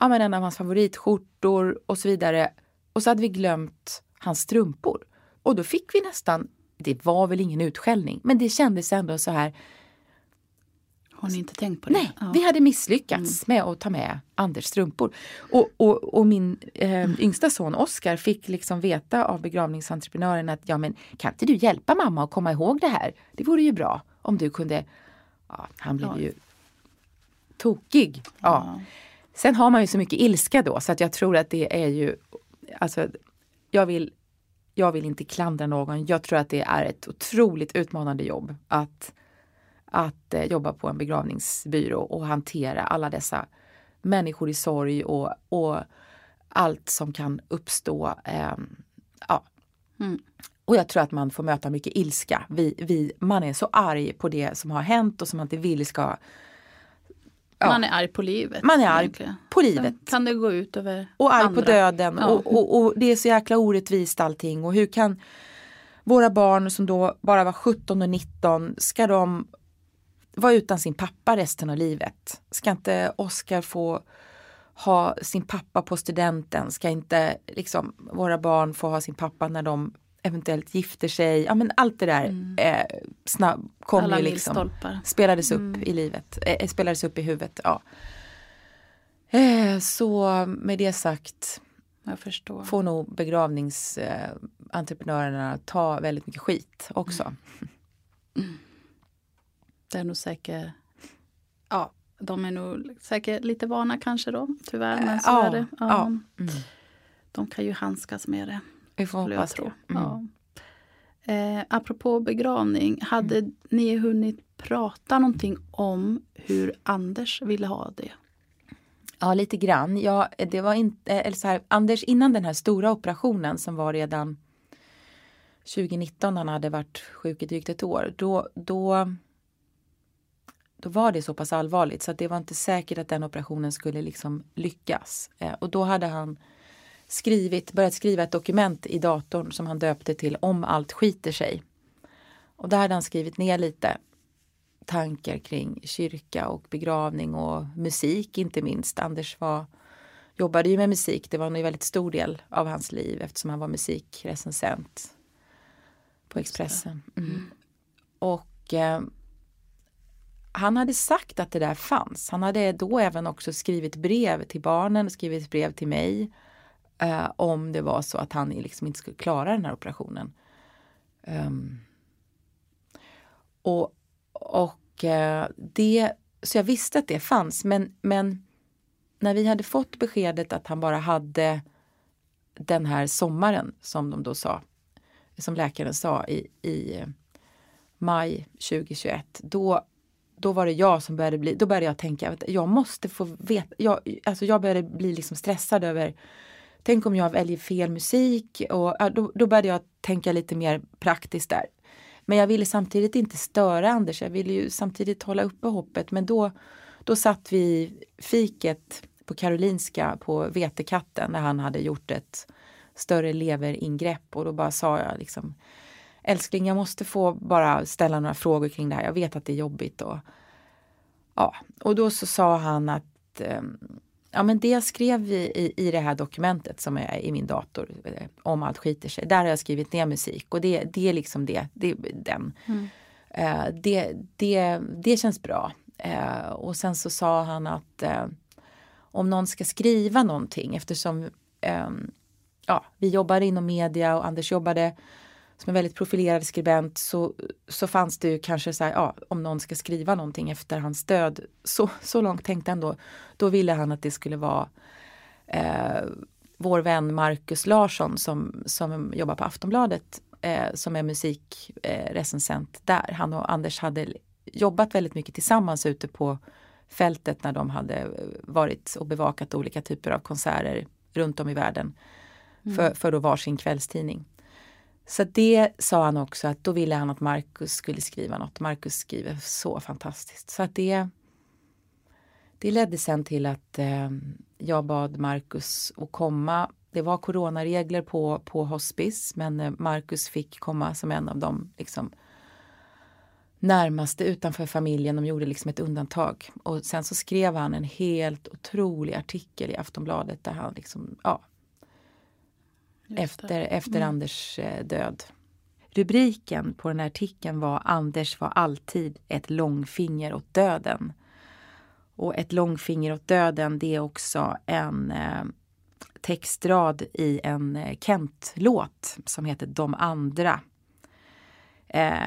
ja, men en av hans favoritskjortor och så vidare. Och så hade vi glömt hans strumpor. Och då fick vi nästan, det var väl ingen utskällning, men det kändes ändå så här har ni inte tänkt på det? Nej, ja. vi hade misslyckats mm. med att ta med Anders strumpor. Och, och, och min eh, yngsta son Oskar fick liksom veta av begravningsentreprenören att ja men kan inte du hjälpa mamma att komma ihåg det här? Det vore ju bra om du kunde. Ja, han blev ja. ju tokig. Ja. Sen har man ju så mycket ilska då så att jag tror att det är ju, alltså jag vill, jag vill inte klandra någon. Jag tror att det är ett otroligt utmanande jobb att att eh, jobba på en begravningsbyrå och hantera alla dessa människor i sorg och, och allt som kan uppstå. Eh, ja. Mm. Och jag tror att man får möta mycket ilska. Vi, vi, man är så arg på det som har hänt och som man inte vill ska Ja. Man är arg på livet. Man är arg egentligen. på livet. Sen kan det gå ut över Och arg andra. på döden Ja. och, och, och det är så jäkla orättvist allting och hur kan våra barn som då bara var 17 och 19, ska de vara utan sin pappa resten av livet? Ska inte Oskar få ha sin pappa på studenten? Ska inte liksom våra barn få ha sin pappa när de eventuellt gifter sig? Ja men allt det där eh, snabb, kom Mm. Alla ju liksom spelades upp i livet, eh, spelades upp i huvudet. Ja. Eh, så med det sagt Jag förstår. får nog begravningsentreprenörerna ta väldigt mycket skit också. Det är nog säkert, ja, de är nog säkert lite vana kanske då, tyvärr. Men så Ja, är det. Ja. ja. Mm. De kan ju handskas med det. Vi får hoppas tro. det. Mm. Ja. Eh, apropå begravning, hade ni hunnit prata någonting om hur Anders ville ha det? Ja, lite grann. Ja, det var inte, eller så här, Anders innan den här stora operationen som var redan 2019, han hade varit sjuk i drygt ett år, då, då, då var det så pass allvarligt så att det var inte säkert att den operationen skulle liksom lyckas. Eh, och då hade han skrivit, börjat skriva ett dokument i datorn som han döpte till Om allt skiter sig. Och där hade han skrivit ner lite tankar kring kyrka och begravning och musik inte minst. Anders var, jobbade ju med musik, det var en väldigt stor del av hans liv eftersom han var musikrecensent på Expressen. Mm. Och eh, han hade sagt att det där fanns. Han hade då även också skrivit brev till barnen, skrivit brev till mig eh, om det var så att han liksom inte skulle klara den här operationen. Um, och och eh, det, så jag visste att det fanns men, men när vi hade fått beskedet att han bara hade den här sommaren som de då sa, som läkaren sa i, i maj 2021, då, då var det jag som började bli, då började jag tänka att jag måste få veta, jag, alltså jag började bli liksom stressad över Tänk om jag väljer fel musik och ja, då, då började jag tänka lite mer praktiskt där. Men jag ville samtidigt inte störa Anders, jag ville ju samtidigt hålla uppe hoppet. Men då, då satt vi i fiket på Karolinska på Vetekatten när han hade gjort ett större leveringrepp och då bara sa jag liksom Älskling, jag måste få bara ställa några frågor kring det här. Jag vet att det är jobbigt. Och, ja. och då så sa han att eh, ja, men det jag skrev i, i, i det här dokumentet som är i min dator, eh, om allt skiter sig, där har jag skrivit ner musik och det, det är liksom det, det den. Eh, det, det, det känns bra. Eh, och sen så sa han att eh, om någon ska skriva någonting eftersom ja, vi jobbade inom media och Anders jobbade som en väldigt profilerad skribent så, så fanns det ju kanske så här, ja, om någon ska skriva någonting efter hans död. Så, så långt tänkte han då. Då ville han att det skulle vara eh, vår vän Marcus Larsson som, som jobbar på Aftonbladet eh, som är musikrecensent där. Han och Anders hade jobbat väldigt mycket tillsammans ute på fältet när de hade varit och bevakat olika typer av konserter runt om i världen för, för då varsin kvällstidning. Så det sa han också att då ville han att Marcus skulle skriva något. Marcus skriver så fantastiskt. Så att det, det ledde sen till att eh, jag bad Marcus att komma. Det var coronaregler på, på hospice men Markus Marcus fick komma som en av de liksom, närmaste utanför familjen. De gjorde liksom ett undantag. Och sen så skrev han en helt otrolig artikel i Aftonbladet där han liksom, ja, efter, efter Anders eh, död. Rubriken på den här artikeln var Anders var alltid ett långfinger åt döden. Och ett långfinger åt döden det är också en eh, textrad i en eh, Kent-låt som heter De andra.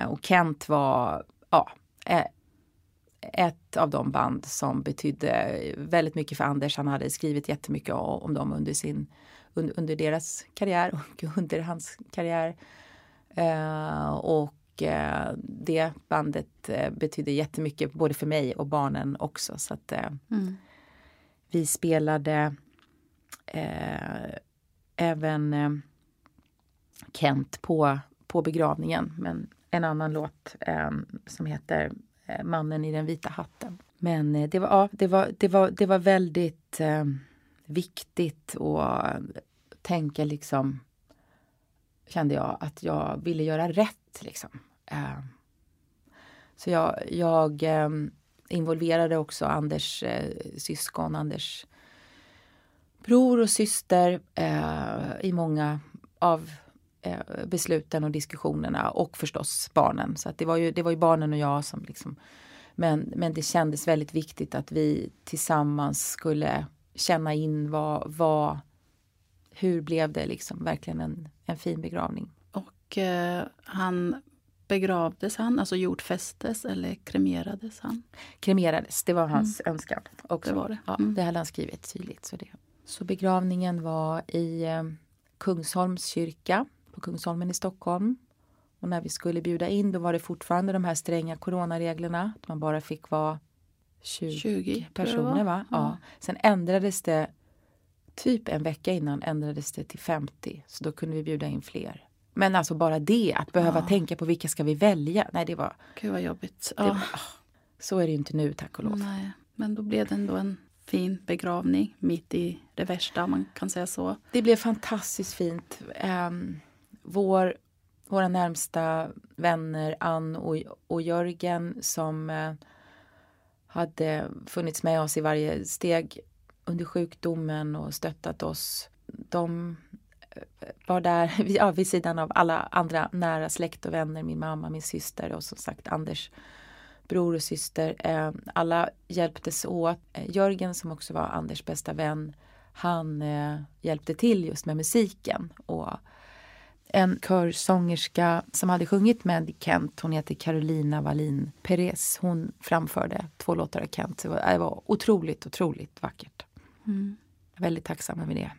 Och Kent var ja, ett av de band som betydde väldigt mycket för Anders. Han hade skrivit jättemycket om dem under, sin, under, deras karriär och under hans karriär. Eh, och eh, det bandet eh, betydde jättemycket både för mig och barnen också. Så att eh, vi spelade eh, även eh, Kent på, på begravningen. Men en annan låt eh, som heter Eh, mannen i den vita hatten. Men eh, det var, ja, det var, det var, det var väldigt eh, viktigt att eh, tänka liksom kände jag att jag ville göra rätt. Liksom. Eh, så jag, jag eh, involverade också Anders eh, syskon, Anders bror och syster eh, i många av besluten och diskussionerna och förstås barnen. Så att det, var ju, det var ju barnen och jag som liksom men, men det kändes väldigt viktigt att vi tillsammans skulle känna in vad, vad hur blev det liksom verkligen en, en fin begravning. Och eh, han begravdes han, alltså jordfästes eller kremerades han? Kremerades, det var hans mm. önskan. Också. Det var det. Ja, mm. det hade han skrivit tydligt. Så, det. så begravningen var i eh, Kungsholms kyrka på Kungsholmen i Stockholm. Och när vi skulle bjuda in då var det fortfarande de här stränga coronareglerna. Att man bara fick vara 20, 20 personer. Va? Ja. ja. Sen ändrades det typ en vecka innan ändrades det till 50. Så då kunde vi bjuda in fler. Men alltså bara det, att behöva ja. tänka på vilka ska vi välja. Nej, det var... Gud vad jobbigt. Det, oh. Så är det ju inte nu, tack och lov. Nej, men då blev det ändå en fin begravning mitt i det värsta, man kan säga så. Det blev fantastiskt fint. Um, vår, våra närmsta vänner Ann och, och Jörgen som eh, hade funnits med oss i varje steg under sjukdomen och stöttat oss. De eh, var där ja, vid sidan av alla andra nära släkt och vänner, min mamma, min syster och som sagt Anders bror och syster. Eh, alla hjälptes åt. Eh, Jörgen som också var Anders bästa vän, han eh, hjälpte till just med musiken. Och en körsångerska som hade sjungit med Kent, hon heter Carolina Wallin Perez. Hon framförde två låtar av Kent. Det var, det var otroligt, otroligt vackert. Mm. Väldigt tacksam över det.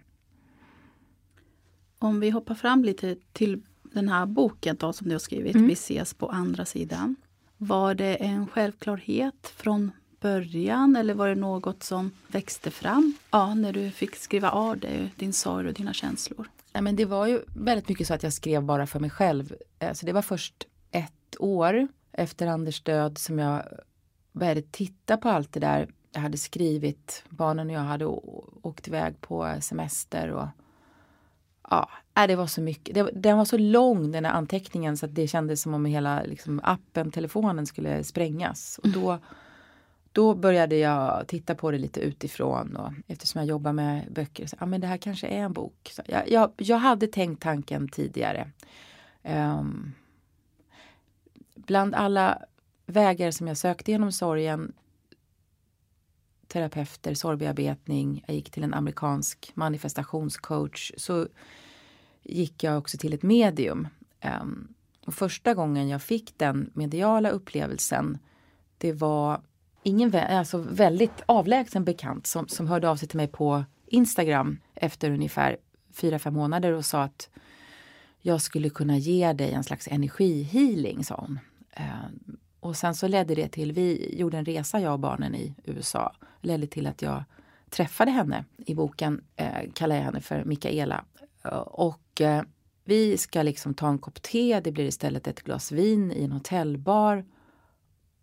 Om vi hoppar fram lite till den här boken då, som du har skrivit, mm. Vi ses på andra sidan. Var det en självklarhet från början eller var det något som växte fram ja, när du fick skriva av dig din sorg och dina känslor? Nej, men det var ju väldigt mycket så att jag skrev bara för mig själv. Eh, så det var först ett år efter Anders död som jag började titta på allt det där jag hade skrivit. Barnen och jag hade åkt iväg på semester. och Ja, det var så mycket. Det, den var så lång den här anteckningen så att det kändes som om hela liksom, appen, telefonen skulle sprängas. Och då, då började jag titta på det lite utifrån och eftersom jag jobbar med böcker, så, ja men det här kanske är en bok. Så jag, jag, jag hade tänkt tanken tidigare. Um, bland alla vägar som jag sökte genom sorgen terapeuter, sorgbearbetning, jag gick till en amerikansk manifestationscoach. Så gick jag också till ett medium. Um, och första gången jag fick den mediala upplevelsen det var ingen alltså väldigt avlägsen bekant som, som hörde av sig till mig på Instagram efter ungefär fyra, fem månader och sa att jag skulle kunna ge dig en slags energihealing, sa hon. Eh, och sen så ledde det till, vi gjorde en resa jag och barnen i USA. ledde till att jag träffade henne. I boken eh, kallar jag henne för Mikaela. Eh, och eh, vi ska liksom ta en kopp te, det blir istället ett glas vin i en hotellbar.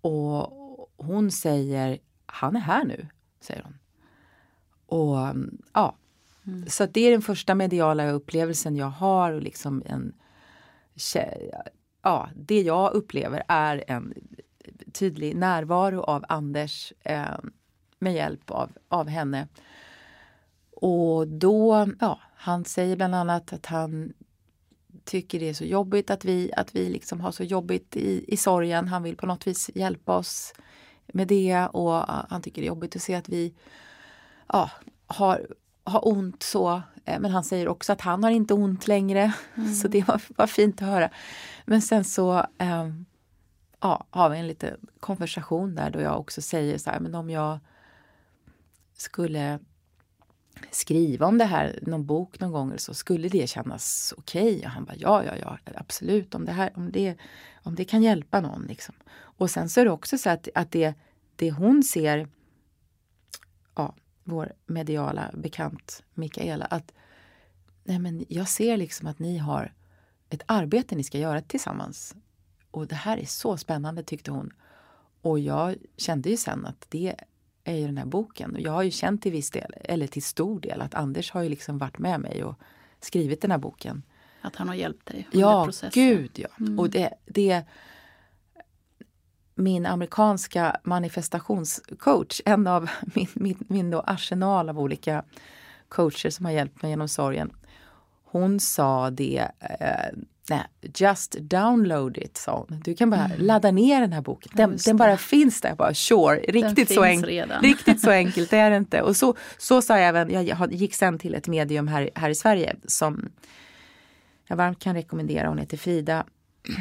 Och hon säger, han är här nu, säger hon. Och ja, mm. så det är den första mediala upplevelsen jag har och liksom en ja, det jag upplever är en tydlig närvaro av Anders eh, med hjälp av, av henne. Och då, ja, han säger bland annat att han tycker det är så jobbigt att vi, att vi liksom har så jobbigt i, i sorgen. Han vill på något vis hjälpa oss med det och han tycker det är jobbigt att se att vi ja, har, har ont så. Eh, men han säger också att han har inte ont längre. Mm. Så det var, var fint att höra. Men sen så eh, ja, har vi en liten konversation där då jag också säger så här, men om jag skulle skriva om det här, någon bok någon gång eller så, skulle det kännas okej? Okay? Och han bara ja, ja, ja, absolut, om det, här, om det, om det kan hjälpa någon. Liksom. Och sen så är det också så att, att det, det hon ser, ja, vår mediala bekant Mikaela, att nej men jag ser liksom att ni har ett arbete ni ska göra tillsammans. Och det här är så spännande tyckte hon. och jag kände ju sen att det är ju den här boken. Och jag har ju känt till viss del, eller till stor del, att Anders har ju liksom varit med mig och skrivit den här boken. Att han har hjälpt dig under Ja, processen. gud ja. Och det, det min amerikanska manifestationscoach, en av min, min, min arsenal av olika coacher som har hjälpt mig genom sorgen. Hon sa det, eh, nej, just download it, sa hon. Du kan bara ladda ner den här boken. Den, den bara finns där. Jag bara, sure, riktigt så, enk- riktigt så enkelt är det inte. Och så, så sa jag även, jag gick sen till ett medium här, här i Sverige som jag varmt kan rekommendera. Hon heter Frida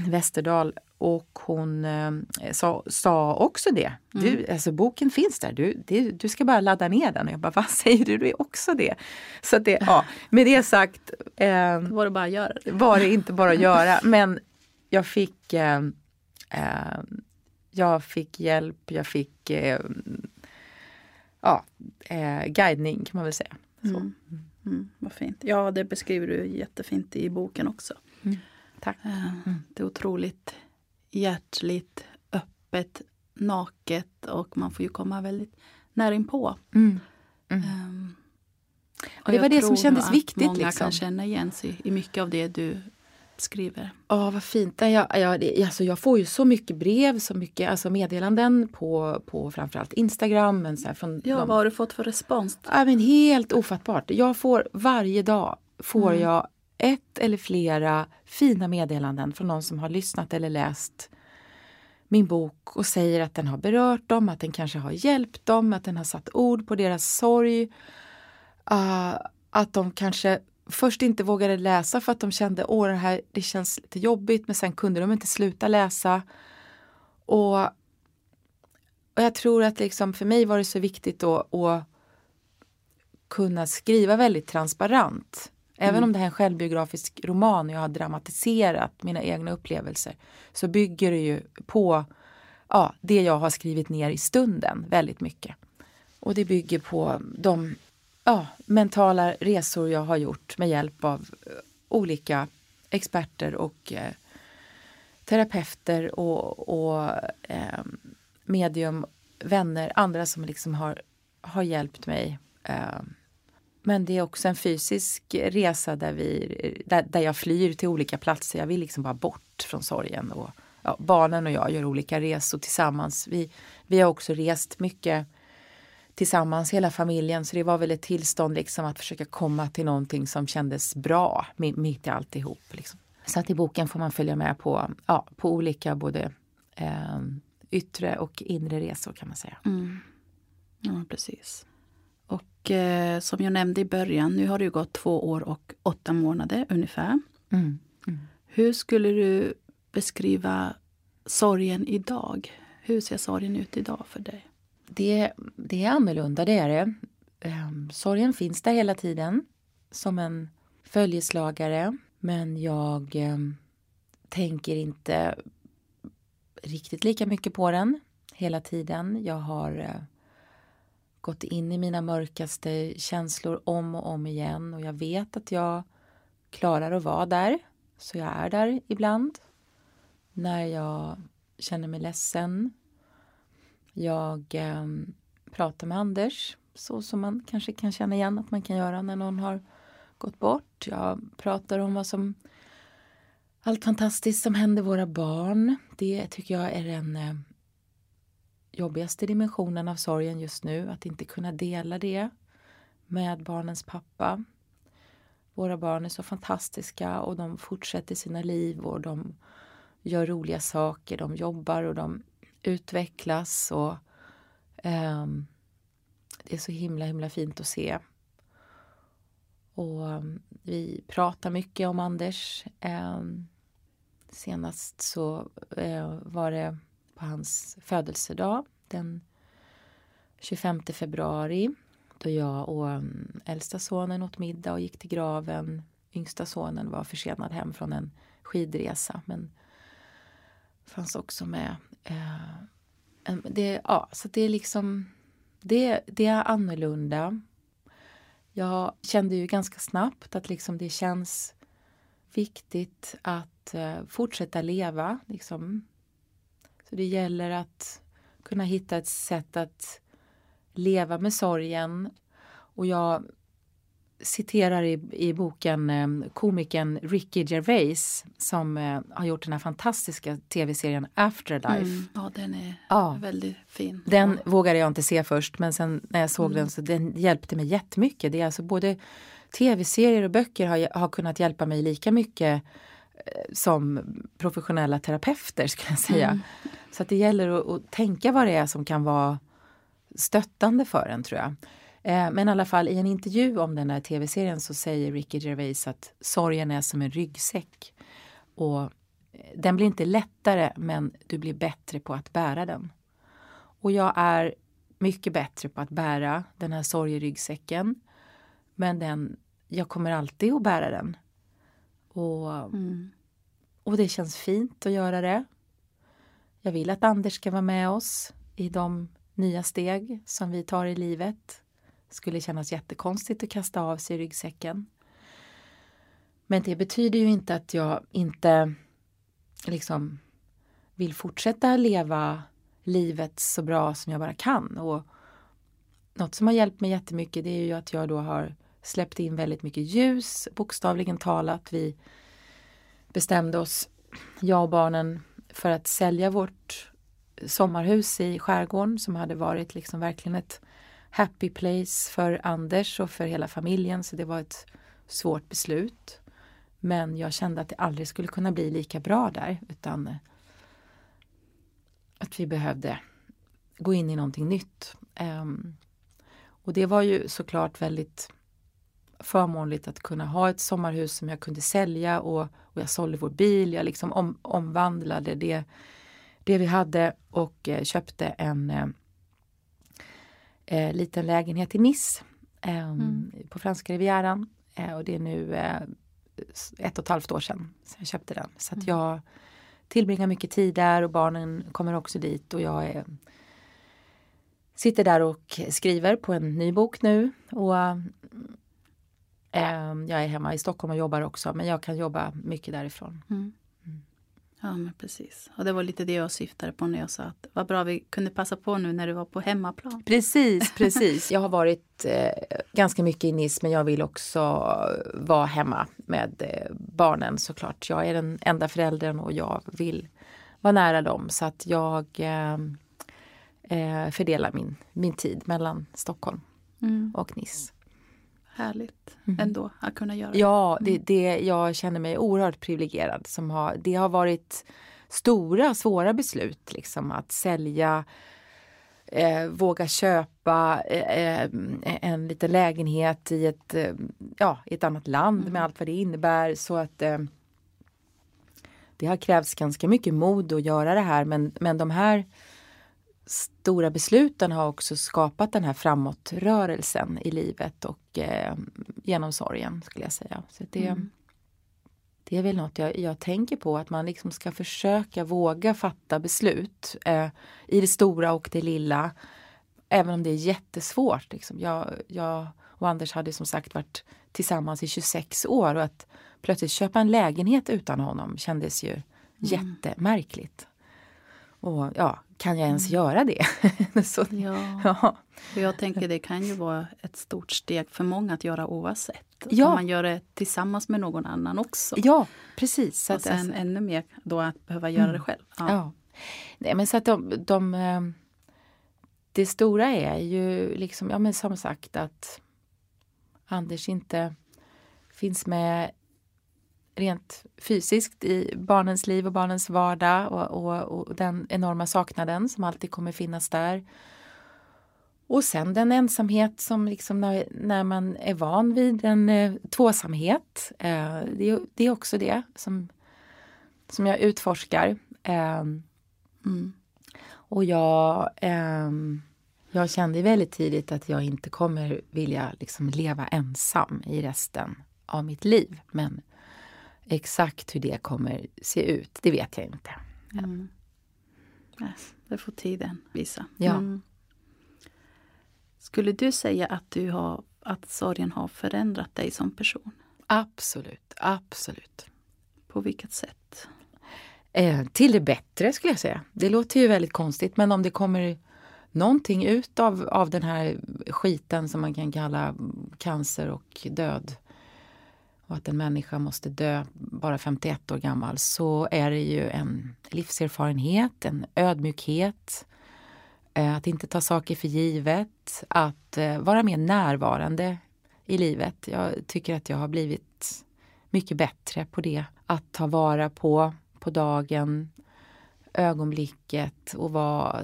Westerdahl och hon eh, sa, sa också det. Du, Mm. alltså, boken finns där, du, det, du ska bara ladda ner den. Och jag bara, vad säger du? Du är också det. Så det, ja, med det sagt eh, var det bara att göra var det inte bara att göra. Men jag fick, eh, eh, jag fick hjälp, jag fick eh, ja, eh, guidning kan man väl säga. Så. Mm, vad fint. Ja, det beskriver du jättefint i boken också. Tack. Eh, Det är otroligt hjärtligt, öppet, naket och man får ju komma väldigt nära inpå. Mm. Ehm, och Det var det som kändes att viktigt, Många liksom. kan känna igen sig i mycket av det du skriver. Ja, vad fint. Jag, jag, alltså jag får ju så mycket brev, så mycket alltså meddelanden på, på framförallt Instagram. Men så från Ja, de, vad har du fått för respons? ja, men helt ofattbart. Jag får varje dag får Mm. jag ett eller flera fina meddelanden från någon som har lyssnat eller läst min bok och säger att den har berört dem, att den kanske har hjälpt dem, att den har satt ord på deras sorg. Uh, att de kanske först inte vågade läsa för att de kände åh det här det känns lite jobbigt men sen kunde de inte sluta läsa. Och, och jag tror att liksom för mig var det så viktigt då att kunna skriva väldigt transparent. Även om det här är en självbiografisk roman och jag har dramatiserat mina egna upplevelser så bygger det ju på ja, det jag har skrivit ner i stunden väldigt mycket. Och det bygger på de ja, mentala resor jag har gjort med hjälp av eh, olika experter och eh, terapeuter och, och eh, medium, vänner, andra som liksom har, har hjälpt mig. Eh, men det är också en fysisk resa där, vi, där, där jag flyr till olika platser. Jag vill liksom bara bort från sorgen. Och, ja, barnen och jag gör olika resor tillsammans. Vi, vi har också rest mycket tillsammans, hela familjen. Så det var väl ett tillstånd liksom att försöka komma till någonting som kändes bra mitt i alltihop. Liksom. Så att i boken får man följa med på, ja, på olika både eh, yttre och inre resor kan man säga. Mm. Ja, precis. Och eh, som jag nämnde i början, nu har det gått två år och åtta månader ungefär. Mm. Hur skulle du beskriva sorgen idag? Hur ser sorgen ut idag för dig? Det, det är annorlunda, det är det. Um, sorgen finns där hela tiden som en följeslagare. Men jag em, tänker inte riktigt lika mycket på den hela tiden. Jag har eh, gått in i mina mörkaste känslor om och om igen och jag vet att jag klarar att vara där. Så jag är där ibland. När jag känner mig ledsen, jag eh, pratar med Anders så som man kanske kan känna igen att man kan göra när någon har gått bort. Jag pratar om vad som allt fantastiskt som händer våra barn. Det tycker jag är en eh, jobbigaste dimensionen av sorgen just nu. Att inte kunna dela det med barnens pappa. Våra barn är så fantastiska och de fortsätter sina liv och de gör roliga saker. De jobbar och de utvecklas och ehm, det är så himla himla fint att se. Och ehm, vi pratar mycket om Anders. Ehm, senast så eh, var det på hans födelsedag den 25 februari då jag och mm, äldsta sonen åt middag och gick till graven. Yngsta sonen var försenad hem från en skidresa men fanns också med. Eh, det, ja, så det är liksom det, det är annorlunda. Jag kände ju ganska snabbt att liksom det känns viktigt att eh, fortsätta leva. Liksom. Så det gäller att kunna hitta ett sätt att leva med sorgen. Och jag citerar i, i boken eh, komikern Ricky Gervais som eh, har gjort den här fantastiska tv-serien Afterlife. Mm. Ja, den är ja. väldigt fin. Den ja. vågade jag inte se först men sen när jag såg mm. den så den hjälpte mig jättemycket. Det är alltså både tv-serier och böcker har, har kunnat hjälpa mig lika mycket som professionella terapeuter skulle jag säga. Mm. Så att det gäller att, att tänka vad det är som kan vara stöttande för en tror jag. Eh, men i alla fall i en intervju om den här tv-serien så säger Ricky Gervais att sorgen är som en ryggsäck. Och eh, den blir inte lättare men du blir bättre på att bära den. Och jag är mycket bättre på att bära den här sorgeryggsäcken. Men den, jag kommer alltid att bära den. Och, mm. och det känns fint att göra det. Jag vill att Anders ska vara med oss i de nya steg som vi tar i livet skulle kännas jättekonstigt att kasta av sig ryggsäcken. Men det betyder ju inte att jag inte liksom vill fortsätta leva livet så bra som jag bara kan. Och något som har hjälpt mig jättemycket det är ju att jag då har släppte in väldigt mycket ljus, bokstavligen talat. Vi bestämde oss, jag och barnen, för att sälja vårt sommarhus i skärgården som hade varit liksom verkligen ett happy place för Anders och för hela familjen så det var ett svårt beslut. Men jag kände att det aldrig skulle kunna bli lika bra där utan eh, att vi behövde gå in i någonting nytt. Um, och det var ju såklart väldigt förmånligt att kunna ha ett sommarhus som jag kunde sälja och, och jag sålde vår bil. Jag liksom om, omvandlade det, det vi hade och eh, köpte en eh, eh, liten lägenhet i Nice eh, mm. på franska rivieran. Eh, och det är nu eh, ett och ett halvt år sedan, sedan jag köpte den. Så att mm. jag tillbringar mycket tid där och barnen kommer också dit och jag är, sitter där och skriver på en ny bok nu. Och jag är hemma i Stockholm och jobbar också men jag kan jobba mycket därifrån. Mm. Ja, men precis. Och det var lite det jag syftade på när jag sa att vad bra vi kunde passa på nu när du var på hemmaplan. Precis, precis. jag har varit eh, ganska mycket i Nice men jag vill också vara hemma med eh, barnen såklart. Jag är den enda föräldern och jag vill vara nära dem så att jag eh, eh fördelar min, min tid mellan Stockholm mm. och Nice härligt mm. ändå att kunna göra Ja, det. Det, det, jag känner mig oerhört privilegierad. Som har, det har varit stora, svåra beslut liksom att sälja Eh, våga köpa eh, eh en liten lägenhet i ett, eh, ja, i ett annat land mm. med allt vad det innebär. Så att eh, Det har krävts ganska mycket mod att göra det här men, men de här stora besluten har också skapat den här framåtrörelsen i livet och eh, genom sorgen skulle jag säga. Så det, mm. det är väl något jag, jag, tänker på att man liksom ska försöka våga fatta beslut eh, i det stora och det lilla. Även om det är jättesvårt. Liksom. Jag, jag och Anders hade som sagt varit tillsammans i 26 år och att plötsligt köpa en lägenhet utan honom kändes ju mm. jättemärkligt. Och ja, kan jag ens mm. göra det? så, ja. ja. Jag tänker det kan ju vara ett stort steg för många att göra oavsett. Ja. Om man gör det tillsammans med någon annan också. Ja, precis. Så och sen alltså, ännu mer då att behöva göra mm. det själv. Ja. ja. Nej, men så att de, de, eh, det stora är ju liksom, ja men som sagt att Anders inte finns med rent fysiskt i barnens liv och barnens vardag och, och, och, den enorma saknaden som alltid kommer finnas där. Och sen den ensamhet som liksom när, när man är van vid en eh, tvåsamhet. Eh, det, det, är också det som, som jag utforskar. Eh, mm. Och jag, ehm, jag kände väldigt tidigt att jag inte kommer vilja liksom leva ensam i resten av mitt liv. Men Exakt hur det kommer se ut, det vet jag inte. Mm. det får tiden visa. Ja. Mm. Skulle du säga att, du har, att sorgen har förändrat dig som person? Absolut, absolut. På vilket sätt? Eh, till det bättre skulle jag säga. Det låter ju väldigt konstigt men om det kommer någonting ut av, av den här skiten som man kan kalla cancer och död och att en människa måste dö bara 51 år gammal så är det ju en livserfarenhet, en ödmjukhet, eh, att inte ta saker för givet, att eh, vara mer närvarande i livet. Jag tycker att jag har blivit mycket bättre på det. Att ta vara på, på dagen, ögonblicket och vara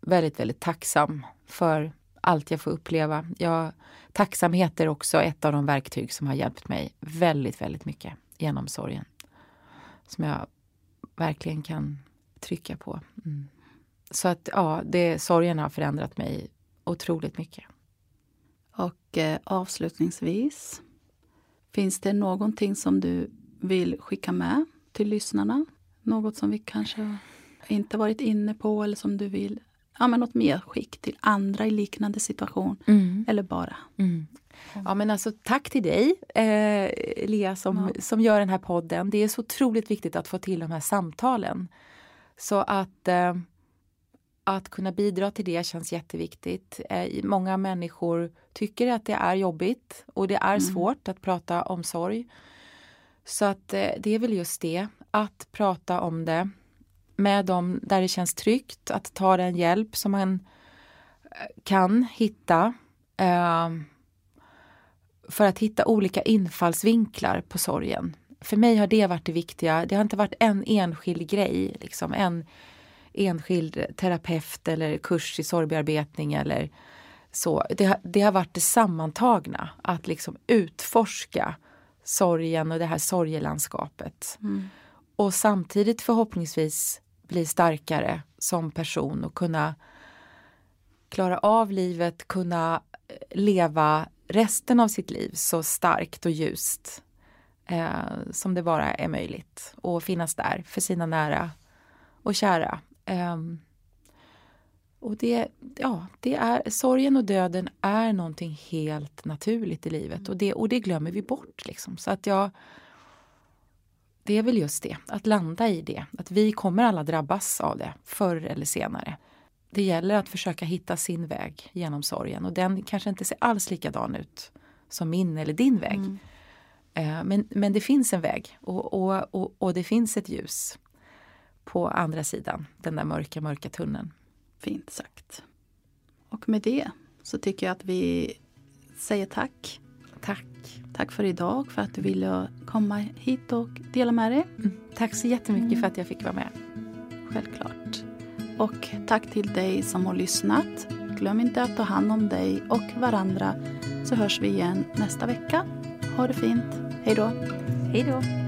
väldigt, väldigt tacksam för allt jag får uppleva. Jag, tacksamhet är också ett av de verktyg som har hjälpt mig väldigt, väldigt mycket genom sorgen. Som jag verkligen kan trycka på. Mm. Så att ja, det, sorgen har förändrat mig otroligt mycket. Och eh, avslutningsvis, finns det någonting som du vill skicka med till lyssnarna? Något som vi kanske inte varit inne på eller som du vill ja, men något medskick till andra i liknande situation. Mm. Eller bara. Mm. Ja men alltså tack till dig eh, Lea som, ja. som gör den här podden. Det är så otroligt viktigt att få till de här samtalen. Så att eh, att kunna bidra till det känns jätteviktigt. Eh, många människor tycker att det är jobbigt och det är mm. svårt att prata om sorg. Så att eh, det är väl just det, att prata om det med dem där det känns tryggt, att ta den hjälp som man eh, kan hitta. Eh, för att hitta olika infallsvinklar på sorgen. För mig har det varit det viktiga. Det har inte varit en enskild grej, liksom en enskild terapeut eller kurs i sorgbearbetning eller så. Det, det har varit det sammantagna, att liksom utforska sorgen och det här sorgelandskapet. Mm. Och samtidigt förhoppningsvis bli starkare som person och kunna klara av livet, kunna eh, leva resten av sitt liv så starkt och ljust eh, som det bara är möjligt. Och finnas där för sina nära och kära. Eh, och det, ja, det är, sorgen och döden är någonting helt naturligt i livet och det, och det glömmer vi bort. Liksom. Så att jag det är väl just det, att landa i det. Att vi kommer alla drabbas av det, förr eller senare. Det gäller att försöka hitta sin väg genom sorgen och den kanske inte ser alls likadan ut som min eller din väg. Mm. Eh, men, men det finns en väg och, och, och, och, det finns ett ljus på andra sidan den där mörka, mörka tunneln. Fint sagt. Och med det så tycker jag att vi säger tack. Tack. Tack för idag, för att du ville komma hit och dela med dig. Mm. Tack så jättemycket för att jag fick vara med. Självklart. Och tack till dig som har lyssnat. Glöm inte att ta hand om dig och varandra så hörs vi igen nästa vecka. Ha det fint. Hej då. Hej då.